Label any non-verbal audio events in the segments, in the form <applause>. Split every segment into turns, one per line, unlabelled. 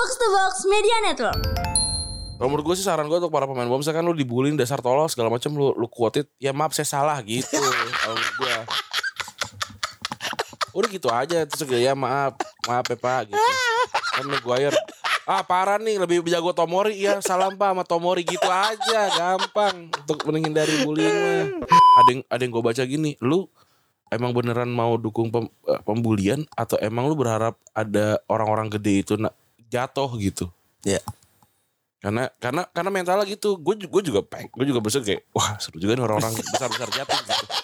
Box to Box Media Network.
Kalau menurut gue sih saran gue untuk para pemain bola misalkan lu dibullying dasar tolol segala macam lu lu quote it, ya maaf saya salah gitu <laughs> kalau menurut gue. Udah gitu aja terus ya maaf maaf ya pak gitu. Kan Maguire ah parah nih lebih jago Tomori ya salam pak sama Tomori gitu aja gampang untuk menghindari bullying mah. Ada yang ada yang gue baca gini lu emang beneran mau dukung pem, eh, pembulian atau emang lu berharap ada orang-orang gede itu na- jatuh gitu
Ya.
karena karena karena mentalnya gitu gue gue juga peng gue juga berasa kayak wah seru juga nih orang-orang besar besar jatuh gitu <laughs>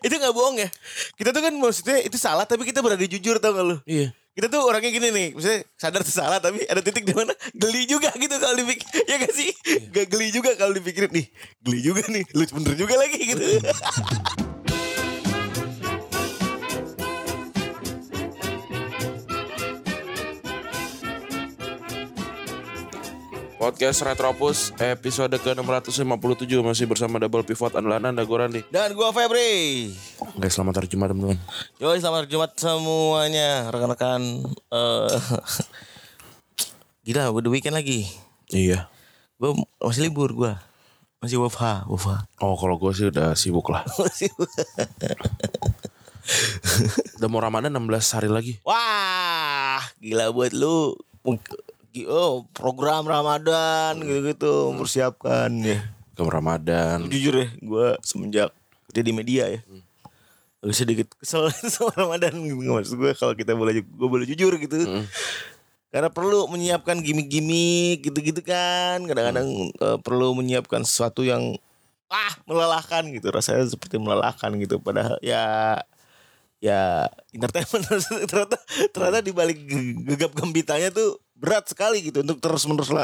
Itu gak bohong ya. Kita tuh kan maksudnya itu salah tapi kita berani jujur tau gak lu?
iya
Kita tuh orangnya gini nih, misalnya sadar salah tapi ada titik di mana geli juga gitu kalau dipikir. <laughs> Ya gak sih? Gak geli juga kalau dipikirin nih. Geli juga nih, lu bener juga lagi gitu. <laughs>
podcast Retropus episode ke 657 masih bersama double pivot andalan anda gue Randi
Dan gua Febri.
guys selamat hari Jumat teman-teman
Yoi selamat Jumat semuanya rekan-rekan. eh <laughs> Gila, udah weekend lagi.
iya
Gue masih libur gue. Masih WFH, WFH.
oh kalau gue sih udah sibuk lah <laughs> udah mau Ramadan 16 hari lagi
Wah, gila buat lu. Oh, program Ramadan gitu-gitu mempersiapkan ya.
ke Ramadan
Jujur ya, gue semenjak kerja di media ya. Agak sedikit kesel <laughs> sama Ramadan gitu. Maksud gue kalau kita boleh gue boleh jujur gitu. Karena perlu menyiapkan gimmick-gimmick gitu-gitu kan. Kadang-kadang eh, perlu menyiapkan sesuatu yang ah melelahkan gitu. Rasanya seperti melelahkan gitu. Padahal ya ya entertainment <laughs> ternyata ternyata di balik ge- gegap gembitanya tuh berat sekali gitu untuk terus menerus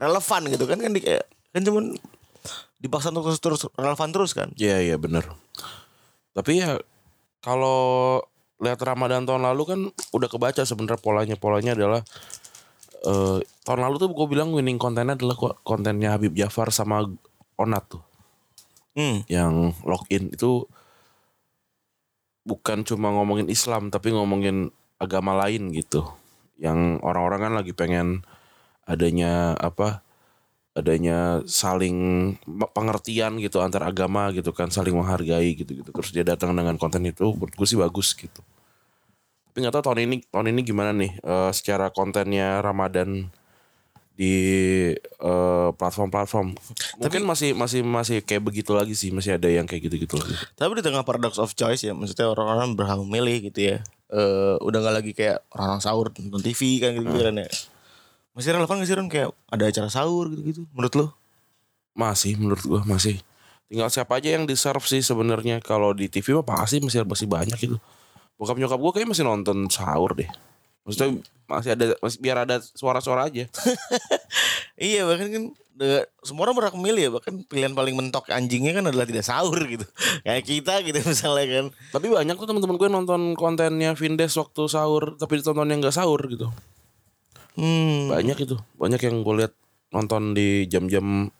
relevan gitu kan kan di kan cuman dipaksa untuk terus terus relevan terus kan.
Iya iya bener. Tapi ya kalau lihat Ramadan tahun lalu kan udah kebaca sebenarnya polanya. Polanya adalah eh tahun lalu tuh gue bilang winning kontennya adalah ko- kontennya Habib Jafar sama Onat tuh.
Hmm.
yang login itu bukan cuma ngomongin Islam tapi ngomongin agama lain gitu yang orang-orang kan lagi pengen adanya apa adanya saling pengertian gitu antar agama gitu kan saling menghargai gitu gitu terus dia datang dengan konten itu menurut gue sih bagus gitu. Tapi nggak tahu tahun ini tahun ini gimana nih eh, secara kontennya Ramadan di eh, platform-platform. Mungkin masih masih masih kayak begitu lagi sih masih ada yang kayak gitu-gitu lagi.
Tapi di tengah paradox of choice ya maksudnya orang-orang berhak memilih gitu ya eh udah nggak lagi kayak orang sahur nonton TV kan gitu kan ya masih relevan gak sih Ron kayak ada acara sahur gitu-gitu menurut lo
Masih menurut gua masih. Tinggal siapa aja yang di serve sih sebenarnya kalau di TV mah pasti masih masih banyak itu. Bokap nyokap gua kayak masih nonton sahur deh. Maksudnya masih ada masih biar ada suara-suara aja. <laughs>
Iya bahkan kan de- semua orang berhak memilih ya bahkan pilihan paling mentok anjingnya kan adalah tidak sahur gitu <laughs> kayak kita gitu misalnya kan
Tapi banyak tuh teman-teman gue nonton kontennya Vindes waktu sahur tapi ditonton yang nggak sahur gitu.
hmm.
Banyak itu. Banyak yang gue lihat nonton di jam-jam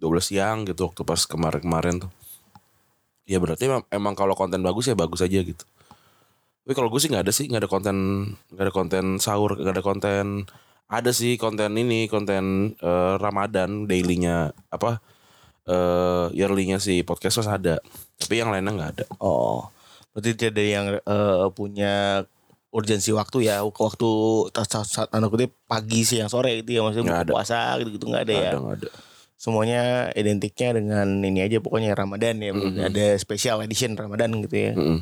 12 siang gitu waktu pas kemarin-kemarin tuh. Ya berarti emang, emang kalau konten bagus ya bagus aja gitu. Tapi kalau gue sih nggak ada sih, nggak ada konten, nggak ada konten sahur, nggak ada konten. Ada sih konten ini, konten eh, Ramadan dailynya apa? eh yearly-nya si podcast Mas ada. Tapi yang lainnya nggak ada.
oh berarti tidak ada yang eh, punya urgensi waktu ya waktu saat, tanda kutip pagi siang sore gitu ya maksudnya buka
ada.
puasa gitu gitu nggak ada
Nggak
ya
ada, ada.
semuanya identiknya dengan ini aja pokoknya Ramadan ya ada special edition Ramadan gitu ya
Mm-mm.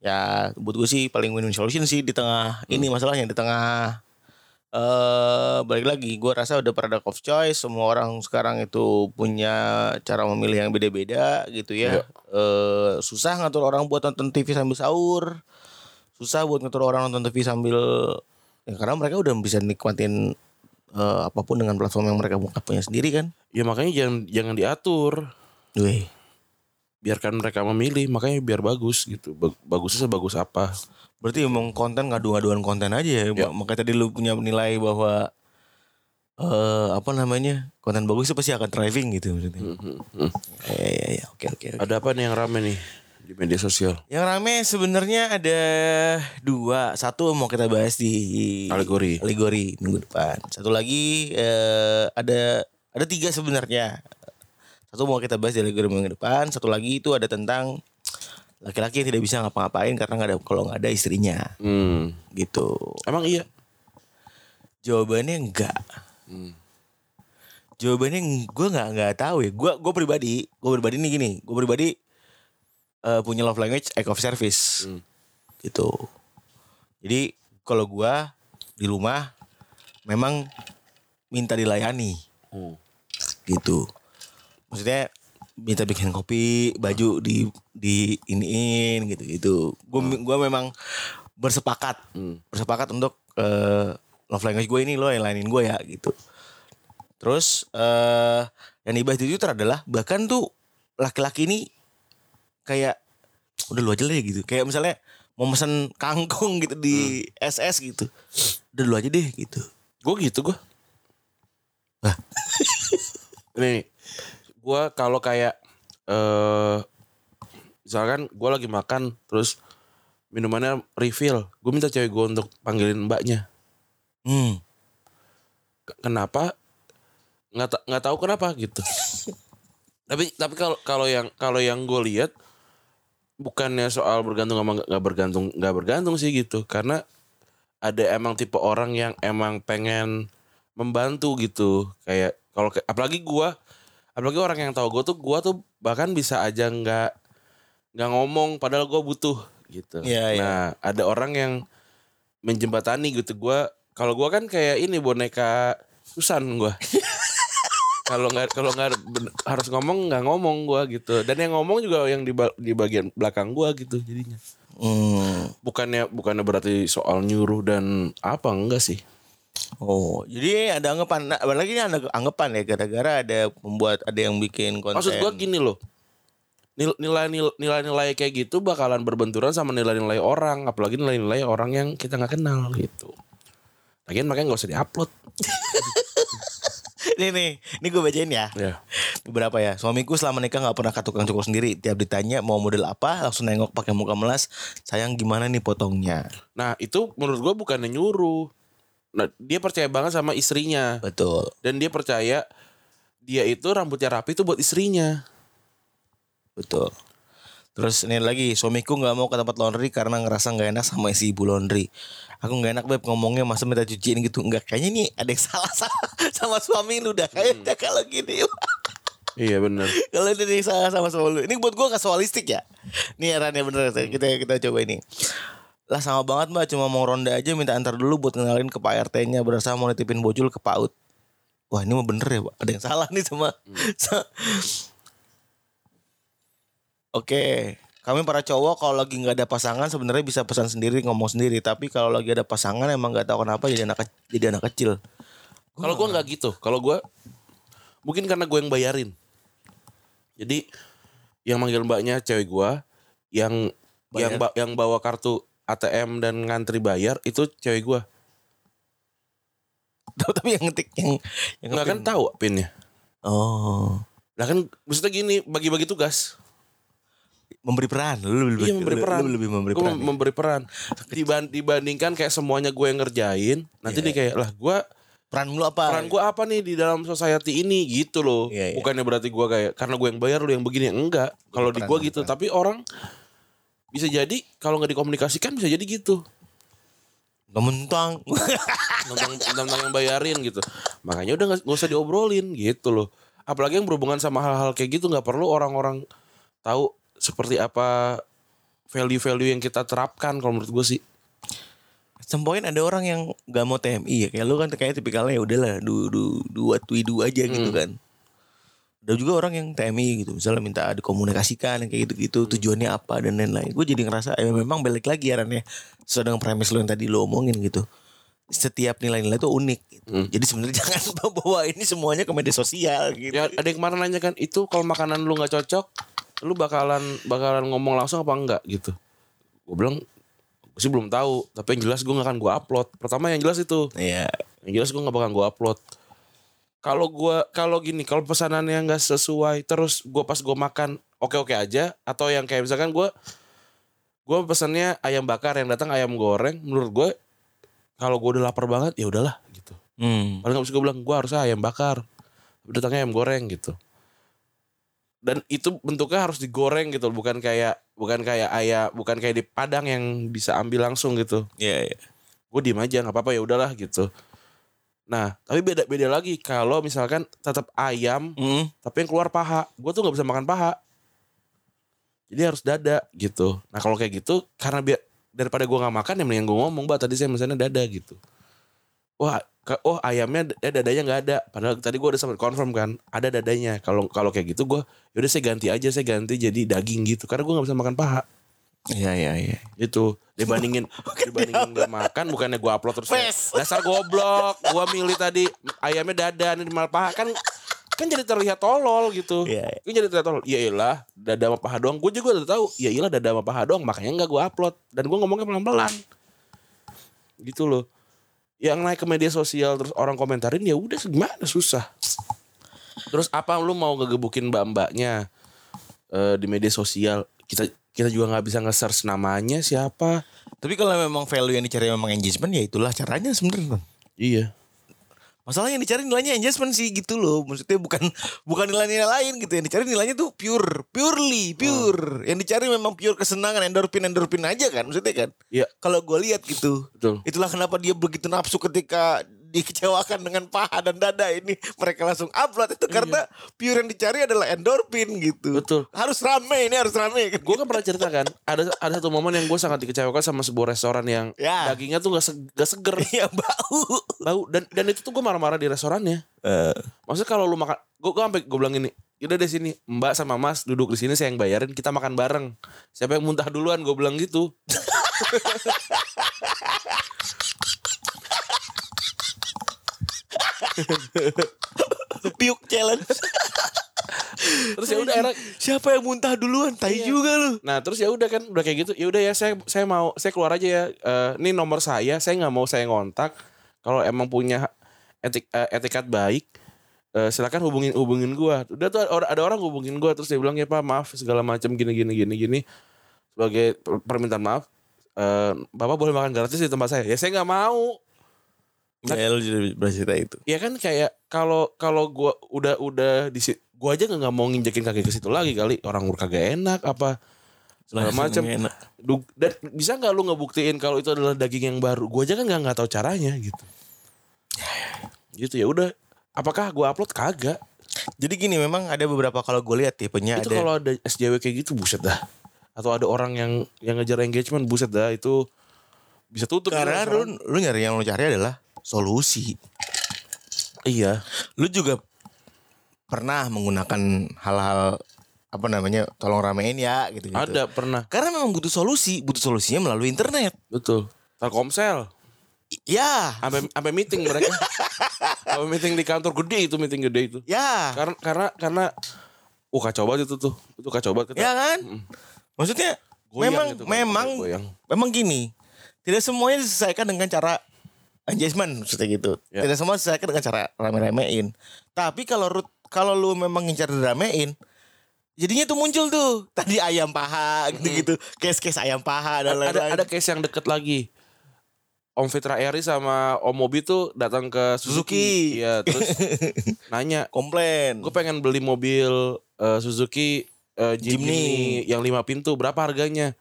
Ya buat gue sih paling win-win solution sih di tengah ini masalahnya di tengah eh balik lagi gue rasa udah paradox of choice semua orang sekarang itu punya cara memilih yang beda-beda gitu ya eh susah ngatur orang buat nonton TV sambil sahur susah buat ngatur orang nonton TV sambil ya karena mereka udah bisa nikmatin eh, apa pun dengan platform yang mereka punya sendiri kan
Ya makanya jangan jangan diatur.
Wih.
Biarkan mereka memilih makanya biar bagus gitu Ba- bagusnya sebagus apa
Berarti emang konten ngadu-ngaduan konten aja ya.
Ya.
Makanya tadi lu punya nilai bahwa eh apa namanya? Konten bagus itu pasti akan thriving gitu maksudnya.
Hmm,
Ya ya ya oke oke. oke.
ada apa nih yang rame nih di media sosial?
Yang rame sebenarnya ada dua. Satu mau kita bahas di
Alegori.
Alegori minggu depan. Satu lagi eh, ada ada tiga sebenarnya. Satu mau kita bahas di Alegori minggu depan. Satu lagi itu ada tentang laki-laki yang tidak bisa ngapa-ngapain karena nggak ada kalau nggak ada istrinya
Hmm.
gitu.
Emang iya.
Jawabannya enggak. Jawabannya gue nggak nggak tahu ya. Gue gue pribadi, gue pribadi nih gini. Gue pribadi eh, punya love language act of service,
Hmm.
gitu. Jadi kalau gue di rumah memang minta dilayani,
Hmm.
gitu. Maksudnya minta bikin kopi, baju di di iniin gitu gitu. Gue gua memang bersepakat
Hmm.
bersepakat untuk eh, love language gue ini lo yang lainin gue ya gitu. Terus eh yang dibahas di Twitter adalah bahkan tuh laki-laki ini kayak udah lu aja lah ya gitu. Kayak misalnya mau mesen kangkung gitu di SS gitu. Udah lu aja deh gitu.
Gue gitu gue. Nih, gue kalau kayak eh misalkan gue lagi makan terus minumannya refill, gue minta cewek gue untuk panggilin mbaknya.
Hmm.
Kenapa? Nggak ta- nggak tahu kenapa gitu. <laughs> tapi tapi kalau kalau yang kalau yang gue lihat bukannya soal bergantung sama nggak- bergantung nggak bergantung sih gitu karena ada emang tipe orang yang emang pengen membantu gitu kayak kalau apalagi gua apalagi orang yang tahu gue tuh gua tuh bahkan bisa aja nggak nggak ngomong padahal gue butuh gitu.
Iya, iya.
nah ada orang yang menjembatani gitu. Gua kalau gua kan kayak ini boneka Susan gua. <laughs> Kalau nggak kalau nggak harus ngomong nggak ngomong gua gitu. Dan yang ngomong juga yang di di bagian belakang gua gitu jadinya.
Hmm.
bukannya bukannya berarti soal nyuruh dan apa enggak sih
Oh, jadi ada anggapan, nah, apalagi ini ada anggapan ya gara-gara ada membuat ada yang bikin konten.
maksud gua gini loh nil- nilai nil- nilai-nilai kayak gitu bakalan berbenturan sama nilai-nilai orang apalagi nilai-nilai orang yang kita nggak kenal gitu Lagian makanya nggak usah diupload <laughs>
Nih nih, ini gue bacain ya.
ya
Beberapa ya. Suamiku selama nikah nggak pernah ke tukang cukur sendiri. Tiap ditanya mau model apa, langsung nengok pakai muka melas. Sayang gimana nih potongnya?
nah itu menurut gua bukannya nyuruh nah, dia percaya banget sama istrinya
Betul.
dan dia percaya dia itu rambutnya rapi itu buat istrinya
Betul. Terus ini lagi, suamiku nggak mau ke tempat laundry karena ngerasa nggak enak sama isi ibu laundry. Aku nggak enak beb ngomongnya masa minta cuciin gitu. Enggak, kayaknya nih ada yang <laughs> salah sama, sama suami lu dah. Kayaknya kalau gini.
iya bener <laughs>
Kalau ini salah sama suami lu. Ini buat gua kasualistik ya. Nih Ran ya bener. Kita kita coba ini. Lah sama banget mbak. Cuma mau ronda aja minta antar dulu Buat kenalin ke Pak RT nya Berasa mau nitipin bojul ke PAUD Wah ini mah bener ya Pak. Ada yang salah nih sama sa- <laughs> Oke. Kami para cowok kalau lagi nggak ada pasangan sebenarnya bisa pesan sendiri ngomong sendiri. Tapi kalau lagi ada pasangan emang nggak tahu kenapa jadi anak ke- jadi anak kecil.
Kalau gue nggak gitu. Kalau gue mungkin karena gue yang bayarin. Jadi yang manggil mbaknya cewek gue, yang yang
Bayar?
ba- yang bawa kartu ATM dan ngantri bayar itu cewek gue. <laughs>
tapi yang ngetik yang yang
Nggak kan tahu pinnya.
oh
Lah kan maksudnya gini bagi-bagi tugas.
memberi peran lu lebih
Iya memberi peran.
lu lebih memberi
Gua
peran ya?
memberi peran. Diban- dibandingkan kayak semuanya gue yang ngerjain, nanti
Iya.
dia kayak lah gue
peran lu apa
peran gue apa nih di dalam society ini gitu loh.
Iya, iya.
Bukannya berarti gue kayak karena gue yang bayar lu yang begini enggak. Kalau di
peran,
gue gitu,
peran.
tapi orang bisa jadi kalau nggak dikomunikasikan bisa jadi gitu.
Gak mentang
yang bayarin gitu. Makanya udah nggak nggak usah diobrolin gitu loh. Apalagi yang berhubungan sama hal-hal kayak gitu nggak perlu orang-orang tahu seperti apa value-value yang kita terapkan kalau menurut gue sih.
Sempoin ada orang yang gak mau TMI ya Kayak lu kan kayaknya tipikalnya ya udahlah du, du, du what we do aja gitu kan Ada juga orang yang TMI gitu Misalnya minta dikomunikasikan yang kayak gitu-gitu Tujuannya apa dan lain-lain Gue jadi ngerasa ya memang balik lagi ya Ran ya Sesuai dengan premis lu yang tadi lu omongin gitu Setiap nilai-nilai itu unik gitu. Jadi sebenarnya <laughs> jangan bawa ini semuanya ke media sosial gitu
Ya ada yang kemarin nanya kan itu kalau makanan lu nggak cocok, lu bakalan bakalan ngomong langsung apa enggak gitu. Gue bilang gue sih belum tahu, tapi yang jelas gue nggak akan gue upload. Pertama yang jelas itu,
Iya
yang jelas gue nggak bakal gue upload. Kalau gua kalau gini kalau pesanannya nggak sesuai terus gua pas gua makan oke oke aja atau yang kayak misalkan gua gua pesannya ayam bakar yang datang ayam goreng menurut gua kalau gua udah lapar banget ya udahlah gitu
Hmm.
paling nggak bisa gua bilang gua harusnya ayam bakar datangnya ayam goreng gitu dan itu bentuknya harus digoreng gitu bukan kayak bukan kayak ayam bukan kayak di padang yang bisa ambil langsung gitu
Iya, iya.
gue diem aja nggak apa-apa ya udahlah gitu nah tapi beda beda lagi kalau misalkan tetap ayam
Hmm.
tapi yang keluar paha. Gue tuh nggak bisa makan paha. Jadi harus dada gitu. Nah kalau kayak gitu karena biar daripada gue nggak makan ya mendingan gue ngomong mbak tadi saya misalnya dada gitu. Wah ke- oh ayamnya eh, dadanya nggak ada. Padahal tadi gue udah sempat confirm kan ada dadanya. Kalau kalau kayak gitu gue yaudah saya ganti aja saya ganti jadi daging gitu. Karena gue nggak bisa makan paha
Iya, iya, iya.
itu dibandingin <laughs> dibandingin gak makan bukannya gua upload terus dasar goblok gua milih tadi ayamnya dada nih malah paha kan kan jadi terlihat tolol gitu.
Iya, iya.
kan jadi terlihat tolol. Iya iyalah dada sama paha doang. Gue juga udah tahu ya iyalah dada sama paha doang makanya nggak gua upload. Dan gua ngomongnya pelan pelan gitu loh. Yang naik ke media sosial terus orang komentarin ya udah gimana susah. Terus apa lu mau ngegebukin mbak mbaknya eh, di media sosial? Kita kita juga nggak bisa nge-search namanya siapa
Tapi kalau memang value yang dicari memang engagement ya itulah caranya sebenarnya.
iya
Masalah yang dicari nilainya engagement sih gitu loh. Maksudnya bukan bukan nilai-nilai lain gitu. Yang dicari nilainya tuh pure, purely, pure. Yang dicari memang pure kesenangan, endorfin, endorfin aja kan maksudnya kan.
Iya.
Kalau gue lihat gitu.
betul
Itulah kenapa dia begitu nafsu ketika dikecewakan dengan paha dan dada ini mereka langsung upload itu karena pure yang dicari adalah endorfin gitu.
Betul.
Harus rame ini harus rame.
gue kan pernah cerita kan ada ada satu momen yang gue sangat dikecewakan sama sebuah restoran yang
Ya.
dagingnya tuh gak, se- gak seger
Iya bau.
bau dan dan itu tuh gue marah-marah di restorannya maksudnya kalau lu makan gue gue sampai gue bilang ini udah deh sini mbak sama mas duduk di sini saya yang bayarin kita makan bareng siapa yang muntah duluan gue bilang gitu <laughs>
Piuk challenge.
terus ya udah
Siapa yang muntah duluan? Tai juga lu.
Nah terus ya udah kan udah kayak gitu. Ya udah ya saya saya mau saya keluar aja ya. Eh, ini nomor saya saya nggak mau saya ngontak. Kalau emang punya etik eh, etikat baik eh, silakan hubungin hubungin gua. Udah tuh ada, orang hubungin gua terus dia bilang ya pak maaf segala macam gini gini gini gini. Sebagai per- permintaan maaf eh, bapak boleh makan gratis di tempat saya? Ya saya nggak mau
Ya lu jadi bercerita itu.
ya kan kayak kalau kalau gua udah udah di si- gua aja nggak mau nginjekin kaki ke situ lagi kali orang udah kagak enak apa segala macam dan bisa nggak lu ngebuktiin kalau itu adalah daging yang baru? Gue aja kan nggak nggak tahu caranya gitu. Gitu ya udah. Apakah gue upload kagak?
Jadi gini memang ada beberapa kalau gue lihat tipenya
itu
ada.
kalau ada SJW kayak gitu buset dah. Atau ada orang yang yang ngejar engagement buset dah itu bisa tutup.
Karena
gitu,
lu, lu nyari yang lu cari adalah solusi.
Iya.
Lu juga pernah menggunakan hal-hal apa namanya tolong ramein ya gitu, gitu.
Ada pernah.
Karena memang butuh solusi, butuh solusinya melalui internet.
Betul. Telkomsel.
Ya,
Sampai sampai meeting mereka. Sampai meeting di kantor gede itu meeting gede itu.
ya,
Karena karena karena uh kacau banget itu tuh. Itu kacau banget.
ya kan? Maksudnya
Goyang
memang
itu,
memang
goyang.
memang gini. Tidak semuanya diselesaikan dengan cara engagement maksudnya gitu.
Ya.
Tidak semua diselesaikan dengan cara rame-ramein. Tapi kalau rut kalau lu memang ngincar diramein Jadinya tuh muncul tuh <laughs> tadi ayam paha gitu-gitu, case-case ayam paha dan
ada
lain-lain.
ada case yang deket lagi. Om Fitra Eri sama Om Mobi tuh datang ke Suzuki.
Suzuki.
Iya, terus <laughs> nanya,
komplain.
gue pengen beli mobil eh, Suzuki eh, Jimny.
Jimny.
yang lima pintu, berapa harganya?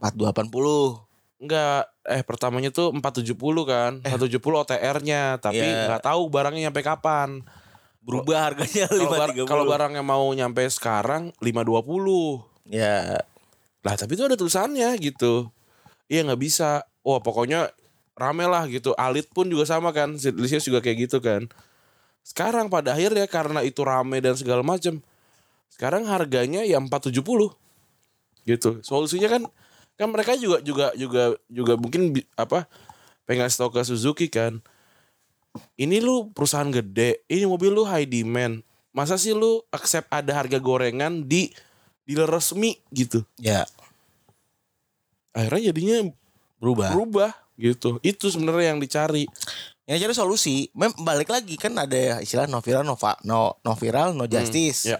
4280.
Enggak, eh pertamanya tuh 470 kan, 470 OTR-nya, tapi
Eh. Iya.
nggak tahu barangnya nyampe kapan.
Berubah harganya <laughs> 530.
kalau barangnya mau nyampe sekarang 520.
ya
Lah tapi itu ada tulisannya gitu. Iya nggak bisa. Wah pokoknya rame lah gitu. Alit pun juga sama kan. Lisius juga kayak gitu kan. Sekarang pada akhirnya karena itu rame dan segala macam. Sekarang harganya ya 470. Gitu. Solusinya kan kan mereka juga juga juga juga mungkin apa pengen ngasih tau ke Suzuki kan. Ini lu perusahaan gede, ini mobil lu high demand. Masa sih lu accept ada harga gorengan di dealer resmi gitu?
ya
akhirnya jadinya
berubah.
berubah gitu itu sebenarnya yang dicari
yang cari solusi Mem balik lagi kan ada istilah no viral no, no, no viral no justice
ya.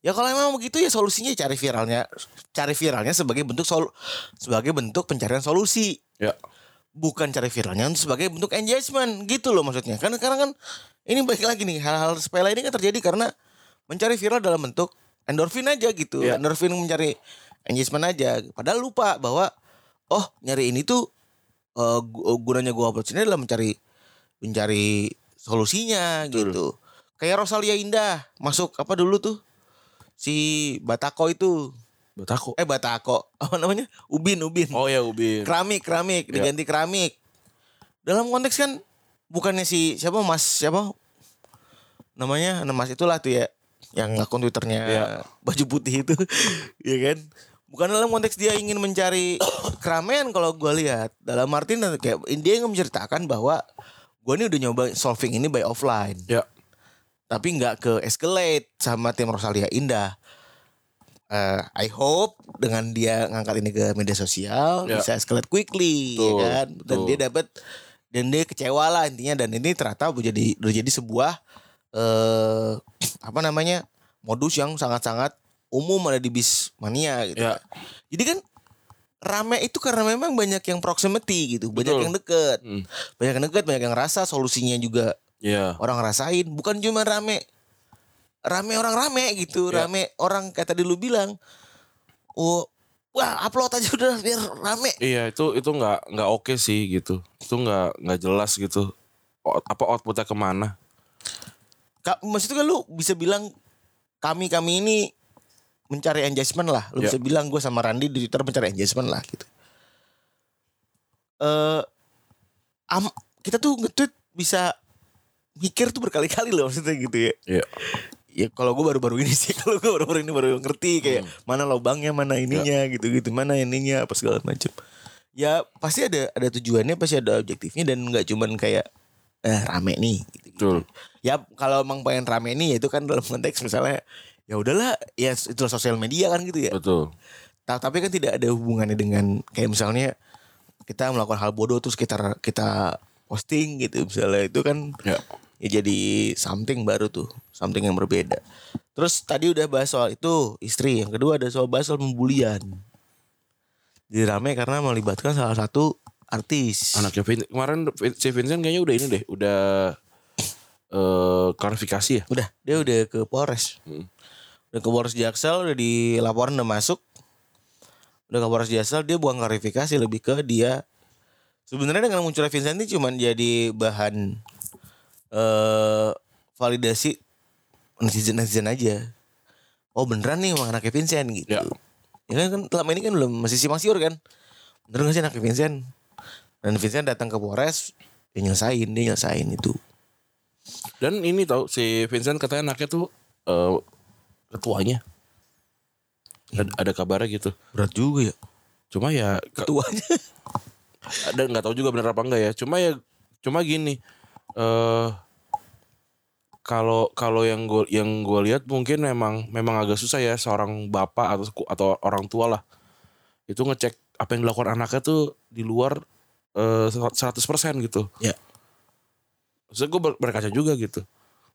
ya kalau emang begitu ya solusinya cari viralnya cari viralnya sebagai bentuk sol sebagai bentuk pencarian solusi
Ya.
bukan cari viralnya sebagai bentuk engagement gitu loh maksudnya kan karena kan ini balik lagi nih hal-hal sepele ini kan terjadi karena mencari viral dalam bentuk endorfin aja gitu
Iya.
endorfin mencari engagement aja padahal lupa bahwa oh nyari ini tuh gu- gunanya gua upload sini adalah mencari mencari solusinya gitu. Kayak Rosalia Indah masuk apa dulu tuh? Si Batako itu.
Batako.
eh Batako. <laughs> Apa namanya? Ubin Ubin.
Oh ya Ubin.
keramik keramik
Ya.
diganti keramik. Dalam konteks kan bukannya si siapa mas siapa? Namanya nama mas itulah tuh ya yang akun twitternya
Ya.
baju putih itu. <laughs> Ya kan? Bukan dalam konteks dia ingin mencari <coughs> keramaian kalau gue lihat. Dalam arti kayak dia ingin menceritakan bahwa gue ini udah nyoba solving ini by offline
Ya.
tapi nggak ke escalate sama tim Rosalia Indah. Eh, I hope dengan dia ngangkat ini ke media sosial
Ya.
bisa escalate quickly, ya
Betul,
kan? Dan
betul.
dia dapat dan dia kecewa lah intinya dan ini ternyata menjadi menjadi sebuah eh apa namanya modus yang sangat-sangat umum ada di bis mania gitu.
Ya.
Jadi kan rame itu karena memang banyak yang proximity gitu, banyak
Betul.
yang deket,
Hmm.
banyak yang deket, banyak yang rasa solusinya juga
Ya.
orang ngerasain bukan cuma rame rame orang rame gitu
Ya.
rame orang kayak tadi lu bilang oh wah upload aja udah biar rame
Iya itu itu nggak nggak oke sih gitu. Itu nggak nggak jelas gitu. Out- apa outputnya ke mana?
Ka- maksudnya kan lu bisa bilang kami kami ini mencari engagement lah. Lu
Ya.
bisa bilang gue sama Randi di Twitter mencari engagement lah gitu. Eh am- kita tuh nge-tweet bisa mikir tuh berkali-kali loh maksudnya gitu ya.
Iya.
ya kalau gue baru-baru ini sih <laughs> kalau gue baru-baru ini baru ngerti kayak mana lubangnya mana ininya gitu-gitu. Mana ininya apa segala macam ya pasti ada ada tujuannya pasti ada objektifnya dan nggak cuman kayak eh rame nih gitu,
Betul.
ya kalau emang pengen rame nih ya itu kan dalam konteks misalnya ya udahlah ya itu sosial media kan gitu ya
Betul.
Ta- tapi kan tidak ada hubungannya dengan kayak misalnya kita melakukan hal bodoh terus kita kita posting gitu misalnya itu kan
Ya.
ya jadi something baru tuh something yang berbeda terus tadi udah bahas soal itu istri yang kedua ada soal bahas soal pembulian jadi rame karena melibatkan salah satu artis
Anaknya Vin, kemarin si Vincent kayaknya udah ini deh, udah eh klarifikasi ya.
udah dia udah ke Polres
Hmm.
Udah ke Polres Jaksel udah dilaporan udah masuk. Udah ke Polres Jaksel dia buang klarifikasi lebih ke dia. Sebenarnya dengan munculnya Vincent ini cuman jadi bahan eh validasi netizen netizen aja. Oh beneran nih emang anaknya Vincent gitu.
Ya.
ya, kan, kan selama ini kan belum masih simpang siur kan? Bener gak sih anaknya Vincent? Dan Vincent datang ke Polres dia nyelesain dia nyelesain itu.
Dan ini tahu si Vincent katanya anaknya tuh eh ketuanya. Ada, ada kabarnya gitu.
berat juga ya
Cuma ya ke-
ketuanya <laughs>
ada nggak tahu juga bener apa enggak ya. Cuma ya cuma gini. Eh kalau kalau yang gue yang gue lihat mungkin memang memang agak susah ya seorang bapak atau atau orang tua lah itu ngecek apa yang dilakukan anaknya tuh di luar eh 100% gitu.
Ya.
Maksudnya gue ber- berkaca juga gitu.